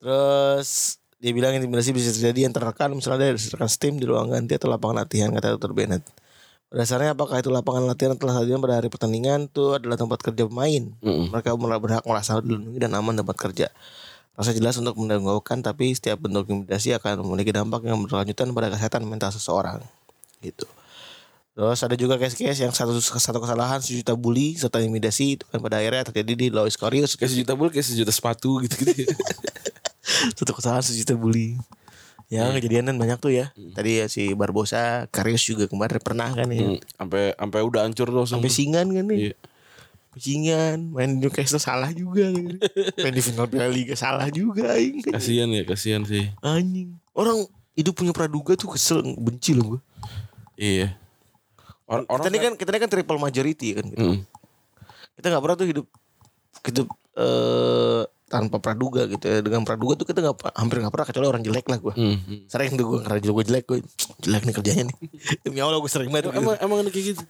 Terus dia bilang intimidasi bisa terjadi antara rekan misalnya dari rekan steam di ruang ganti atau lapangan latihan kata Dr. Bennett. Dasarnya apakah itu lapangan latihan telah hadir pada hari pertandingan itu adalah tempat kerja pemain.
Mm-mm.
Mereka berhak merasa dilindungi dan aman tempat kerja. Rasa jelas untuk mendengungkan tapi setiap bentuk intimidasi akan memiliki dampak yang berkelanjutan pada kesehatan mental seseorang. Gitu. Terus ada juga case-case yang satu satu kesalahan sejuta bully serta intimidasi itu kan pada akhirnya terjadi di Lois Corius
Kayak sejuta bul kayak sejuta sepatu gitu-gitu. <laughs>
satu kesalahan sejuta bully. Ya kejadian kan banyak tuh ya. Tadi ya si Barbosa, Karius juga kemarin pernah kan ya.
Hmm, Sampai sampai udah hancur tuh langsung.
Sampai singan kan nih.
Iya.
Singan, main Newcastle salah juga gitu. <laughs> main di final Piala Liga salah juga aing.
Kasihan ya, kasihan sih.
Anjing. Orang hidup punya praduga tuh kesel benci loh gue.
Iya. Or-
Kita ini kan kita ini kan triple majority kan gitu.
Mm.
Kita nggak pernah tuh hidup hidup eh tanpa praduga gitu ya. Dengan praduga tuh kita nggak hampir nggak pernah kecuali orang jelek lah gue.
Mm, mm.
Sering tuh gue karena gue jelek gue jelek nih kerjanya nih. <laughs> Demi Allah gue sering banget. gitu.
Emang emang kayak gitu.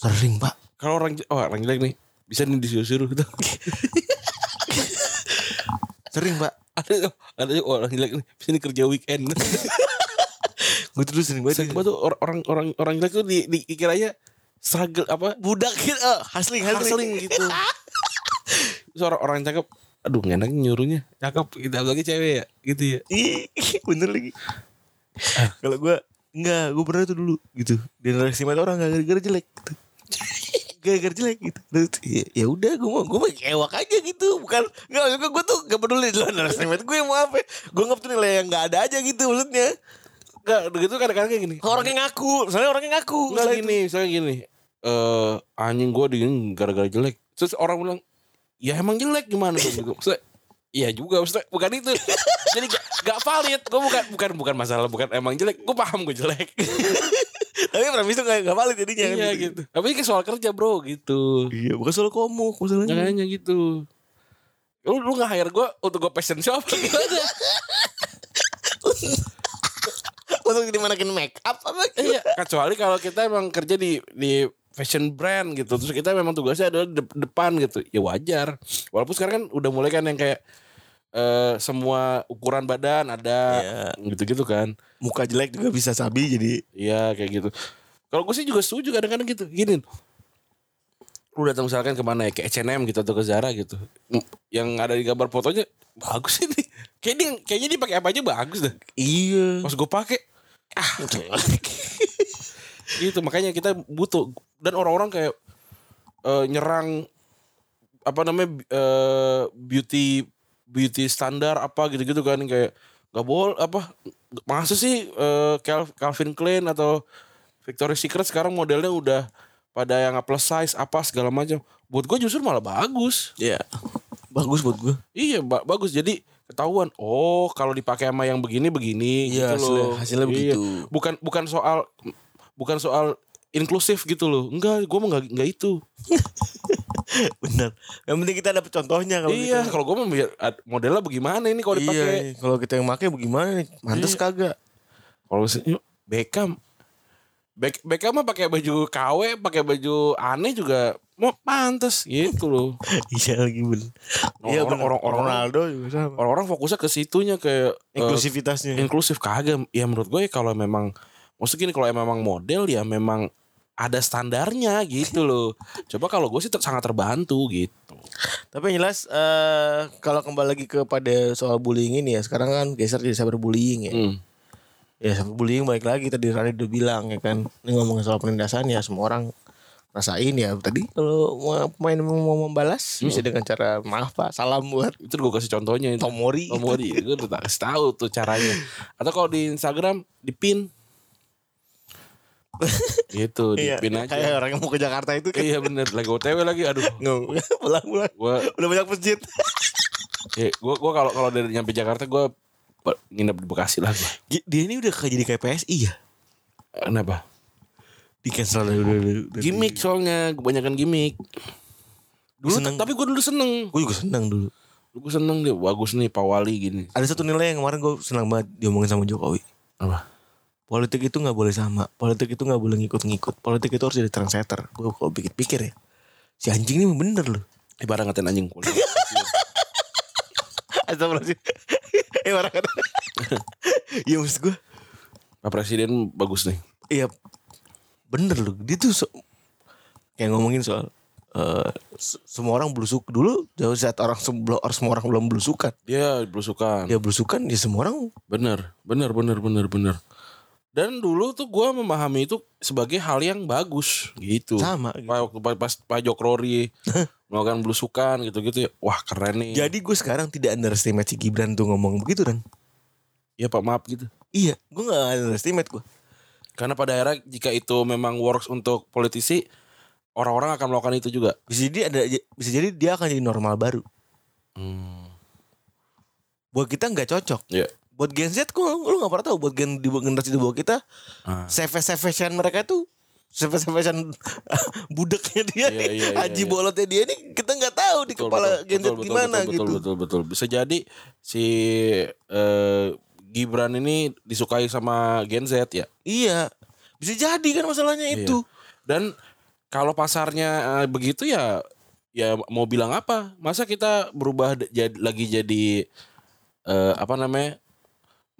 Sering pak.
Kalau orang oh orang jelek nih bisa nih disuruh-suruh gitu. <laughs>
Sering pak.
ada ada orang jelek nih bisa nih kerja weekend. <laughs>
Gue tuh dulu sering banget.
Sering banget tuh or- orang orang orang jelek tuh di, dikiranya struggle apa
Budak gitu. eh, hustling, hustling.
hustling gitu. <laughs> Terus orang cakep aduh nggak enak nyuruhnya cakep gitu lagi cewek ya gitu ya <laughs>
bener lagi. Kalau gue enggak, gue pernah tuh dulu gitu. Mata orang gak gara-gara jelek gitu. Gara-gara jelek gitu. Itu, ya, ya udah gue mau gue mau kewak aja gitu. Bukan enggak maksud gue tuh gak peduli gue mau apa. Gue nggak peduli nilai yang gak ada aja gitu maksudnya.
Enggak, gitu kadang-kadang kayak gini.
Orangnya ngaku, misalnya orangnya ngaku.
Enggak
Misalnya
gini, misalnya gini. Eh anjing gua di gara-gara jelek. Terus orang bilang, "Ya emang jelek gimana dong?" gitu. Maksudnya, Iya juga, maksudnya bukan itu. <laughs> Jadi gak, gak valid. Gue bukan bukan bukan masalah, bukan emang jelek. Gue paham gue jelek. <laughs>
Tapi premis itu gak, gak valid jadinya kan
iya gitu. Tapi ini soal kerja bro gitu.
Iya bukan soal komuk masalahnya.
Jangannya gitu. Lu lu gak hire gue untuk gue passion shop gimana? <laughs>
Untuk dimanakin make up apa
iya, kecuali kalau kita emang kerja di di fashion brand gitu. Terus kita memang tugasnya adalah de- depan gitu. Ya wajar. Walaupun sekarang kan udah mulai kan yang kayak eh semua ukuran badan ada
Iya.
gitu-gitu kan.
Muka jelek juga bisa sabi jadi
Iya kayak gitu. Kalau gue sih juga setuju kadang-kadang gitu. Gini, lu datang misalkan ke mana ya ke H&M gitu atau ke Zara gitu, yang ada di gambar fotonya bagus ini. <laughs> Kayak dia, kayaknya dia pakai apa aja bagus dah.
Iya.
Pas gue pakai, ah. Gitu. <laughs> Makanya kita butuh. Dan orang-orang kayak eh, nyerang apa namanya eh, beauty beauty standar apa gitu-gitu kan kayak nggak boleh apa masa sih Cal- Calvin Klein atau Victoria's Secret sekarang modelnya udah pada yang plus size apa segala macam. Buat gue justru malah bagus.
Iya. Bagus buat gue.
iya ba- bagus. Jadi ketahuan oh kalau dipakai sama yang begini begini
Iya,
gitu loh
hasilnya- hasilnya
Iya.
begitu.
bukan bukan soal bukan soal inklusif gitu loh enggak gue mau nggak nggak itu <laughs>
Bener. Yang penting kita dapet contohnya kalau
iya
kita.
kalau gue mau biar- modelnya bagaimana ini kalau dipakai
Iya, kalau kita yang pakai bagaimana nih? Mantes
Iya.
kagak?
kalau Beckham Beck, Beckham mah pakai baju KW pakai baju aneh juga mau pantas gitu loh <laughs>
iya lagi bener. Iya
Orang- orang- orang-
Ronaldo juga sama.
orang-orang fokusnya ke situnya kayak eh,
Inklusivitasnya.
inklusif kagak ya menurut gue kalau memang maksudnya gini kalau memang model ya memang ada standarnya gitu loh <laughs> coba kalau gue sih ter- sangat terbantu gitu
Tapi yang jelas eh kalau kembali lagi kepada soal bullying ini ya, sekarang kan geser jadi cyberbullying ya.
Hmm.
Ya cyberbullying balik lagi tadi Rani udah bilang ya kan. Ini ngomongin soal penindasan ya semua orang rasain ya tadi kalau mau pemain mau membalas bisa dengan cara maaf pak salam buat
Itu gue kasih contohnya itu.
Tomori <laughs>
Tomori, gue udah tahu tuh caranya. Atau kalau di Instagram di pin. <laughs> gitu, di
iya
pin aja.
kayak orang yang mau ke Jakarta itu kan
Iya bener, lagi OTW lagi, aduh.
nggak <laughs> pulang pulang
Gue,
udah banyak masjid
ya, gue, gue kalau kalau dari nyampe Jakarta gue nginep di Bekasi lah. gua.
Gi- dia ini udah jadi kayak PSI ya
Kenapa?
di cancel udah, udah, udah
Gimik soalnya, kebanyakan gimik. Dulu,
Seneng.
tapi gue dulu seneng.
gue juga senang dulu
Gue seneng dia, bagus nih Pak Wali gini.
ada satu nilai yang kemarin gue senang banget diomongin sama Jokowi
Apa?
politik itu nggak boleh sama politik itu nggak boleh ngikut-ngikut politik itu harus jadi trendsetter gue kalau pikir-pikir ya si anjing ini bener loh
Ibarat ngatain anjing kulit. <laughs>
Astagfirullahaladzim Eh orang kata <laughs> Ya maksud gue
Pak Presiden bagus nih.
Iya Bener loh Dia tuh so- Kayak ngomongin soal eh, se- Semua orang belusuk dulu Jauh saat orang semua orang belum belusukan
Dia belusukan.
Ya belusukan ya semua orang
Bener, bener, bener, bener, bener. Dan dulu tuh gue memahami itu sebagai hal yang bagus gitu.
Sama gitu.
Waktu pas, pas Pak Jokrori <laughs> melakukan belusukan gitu-gitu ya. Wah keren nih.
Jadi gue sekarang tidak underestimate si Gibran tuh ngomong begitu kan
ya Pak maaf gitu.
Iya gue gak underestimate gue
Karena pada akhirnya jika itu memang works untuk politisi, orang-orang akan melakukan itu juga.
Bisa jadi ada Bisa jadi dia akan jadi normal baru
Hmm.
Buat kita nggak cocok
Ya.
Buat Gen Z kok lu gak pernah tahu Buat gen, di generasi di bawah kita
Ah.
Save-save mereka tuh Save-save <laughs> budaknya dia
Iya,
nih
iya, iya,
Haji
iya.
bolotnya dia nih Kita nggak tahu di
Betul,
kepala
betul,
Gen Z
betul,
gimana
betul,
gitu
Betul, betul, betul. Bisa jadi si eh, Gibran ini disukai sama Gen Z ya.
Iya Bisa jadi kan masalahnya
Iya.
itu
Dan kalau pasarnya eh, begitu ya ya mau bilang apa? Masa kita berubah jadi lagi jadi eh, apa namanya?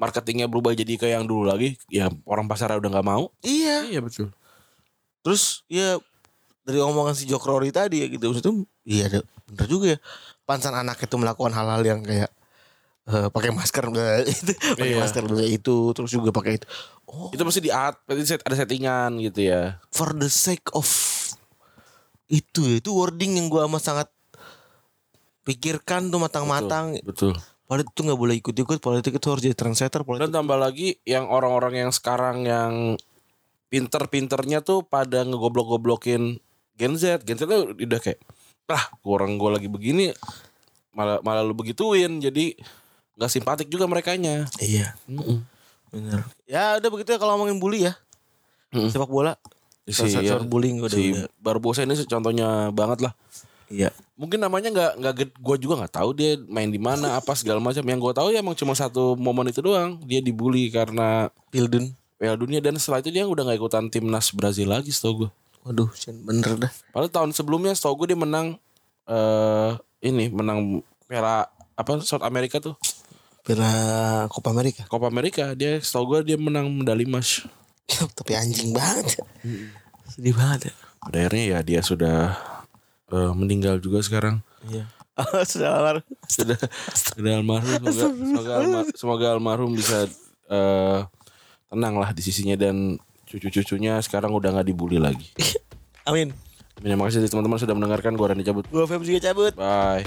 Marketingnya berubah jadi kayak yang dulu lagi ya orang pasarnya udah nggak mau.
Iya.
Iya betul.
Terus ya Dari omongan si Jokrori tadi ya gitu Maksudnya Iya ada- bener juga ya. Pansan anak itu melakukan hal-hal yang kayak eh, pakai masker itu <laughs> pakai
Iya.
masker itu terus juga pakai itu. Oh.
Itu mesti di art set ada settingan gitu ya.
For the sake of itu ya itu wording yang gua amat sangat pikirkan tuh matang-matang.
Betul
politik itu nggak boleh ikut-ikut politik itu harus jadi trendsetter
dan
politik
tambah lagi yang orang-orang yang sekarang yang pinter-pinternya tuh pada ngegoblok-goblokin Gen Z. Gen Z tuh udah kayak lah orang gue lagi begini malah malah lu begituin. Jadi nggak simpatik juga merekanya.
Iya. Benar ya udah begitu ya kalau ngomongin bully ya.
Mm.
sepak bola.
Si, ya,
bullying udah,
si
udah.
Barbosa ini contohnya banget lah
iya.
Mungkin namanya nggak nggak gue juga nggak tahu dia main di mana <laughs> apa segala macam. Yang gue tahu ya emang cuma satu momen itu doang. Dia dibully karena
Pilden
Piala Dunia dan setelah itu dia udah nggak ikutan timnas Brazil lagi setahu gue
waduh bener dah.
Padahal tahun sebelumnya setahu gue dia menang eh ini menang Piala apa South America tuh.
Piala Copa America.
Copa America dia setahu gue dia menang medali emas. <laughs>
tapi anjing banget. Sedih banget ya.
Pada akhirnya ya dia sudah eh, meninggal juga sekarang.
iya <laughs> sudah almarhum
Sudah sudah almarhum semoga semoga, alma- semoga almarhum bisa eh, tenang lah di sisinya dan cucu-cucunya sekarang udah nggak dibully lagi. <laughs>
amin
Terima kasih teman-teman sudah mendengarkan. Gua Randy cabut.
gua Feb juga cabut
Bye.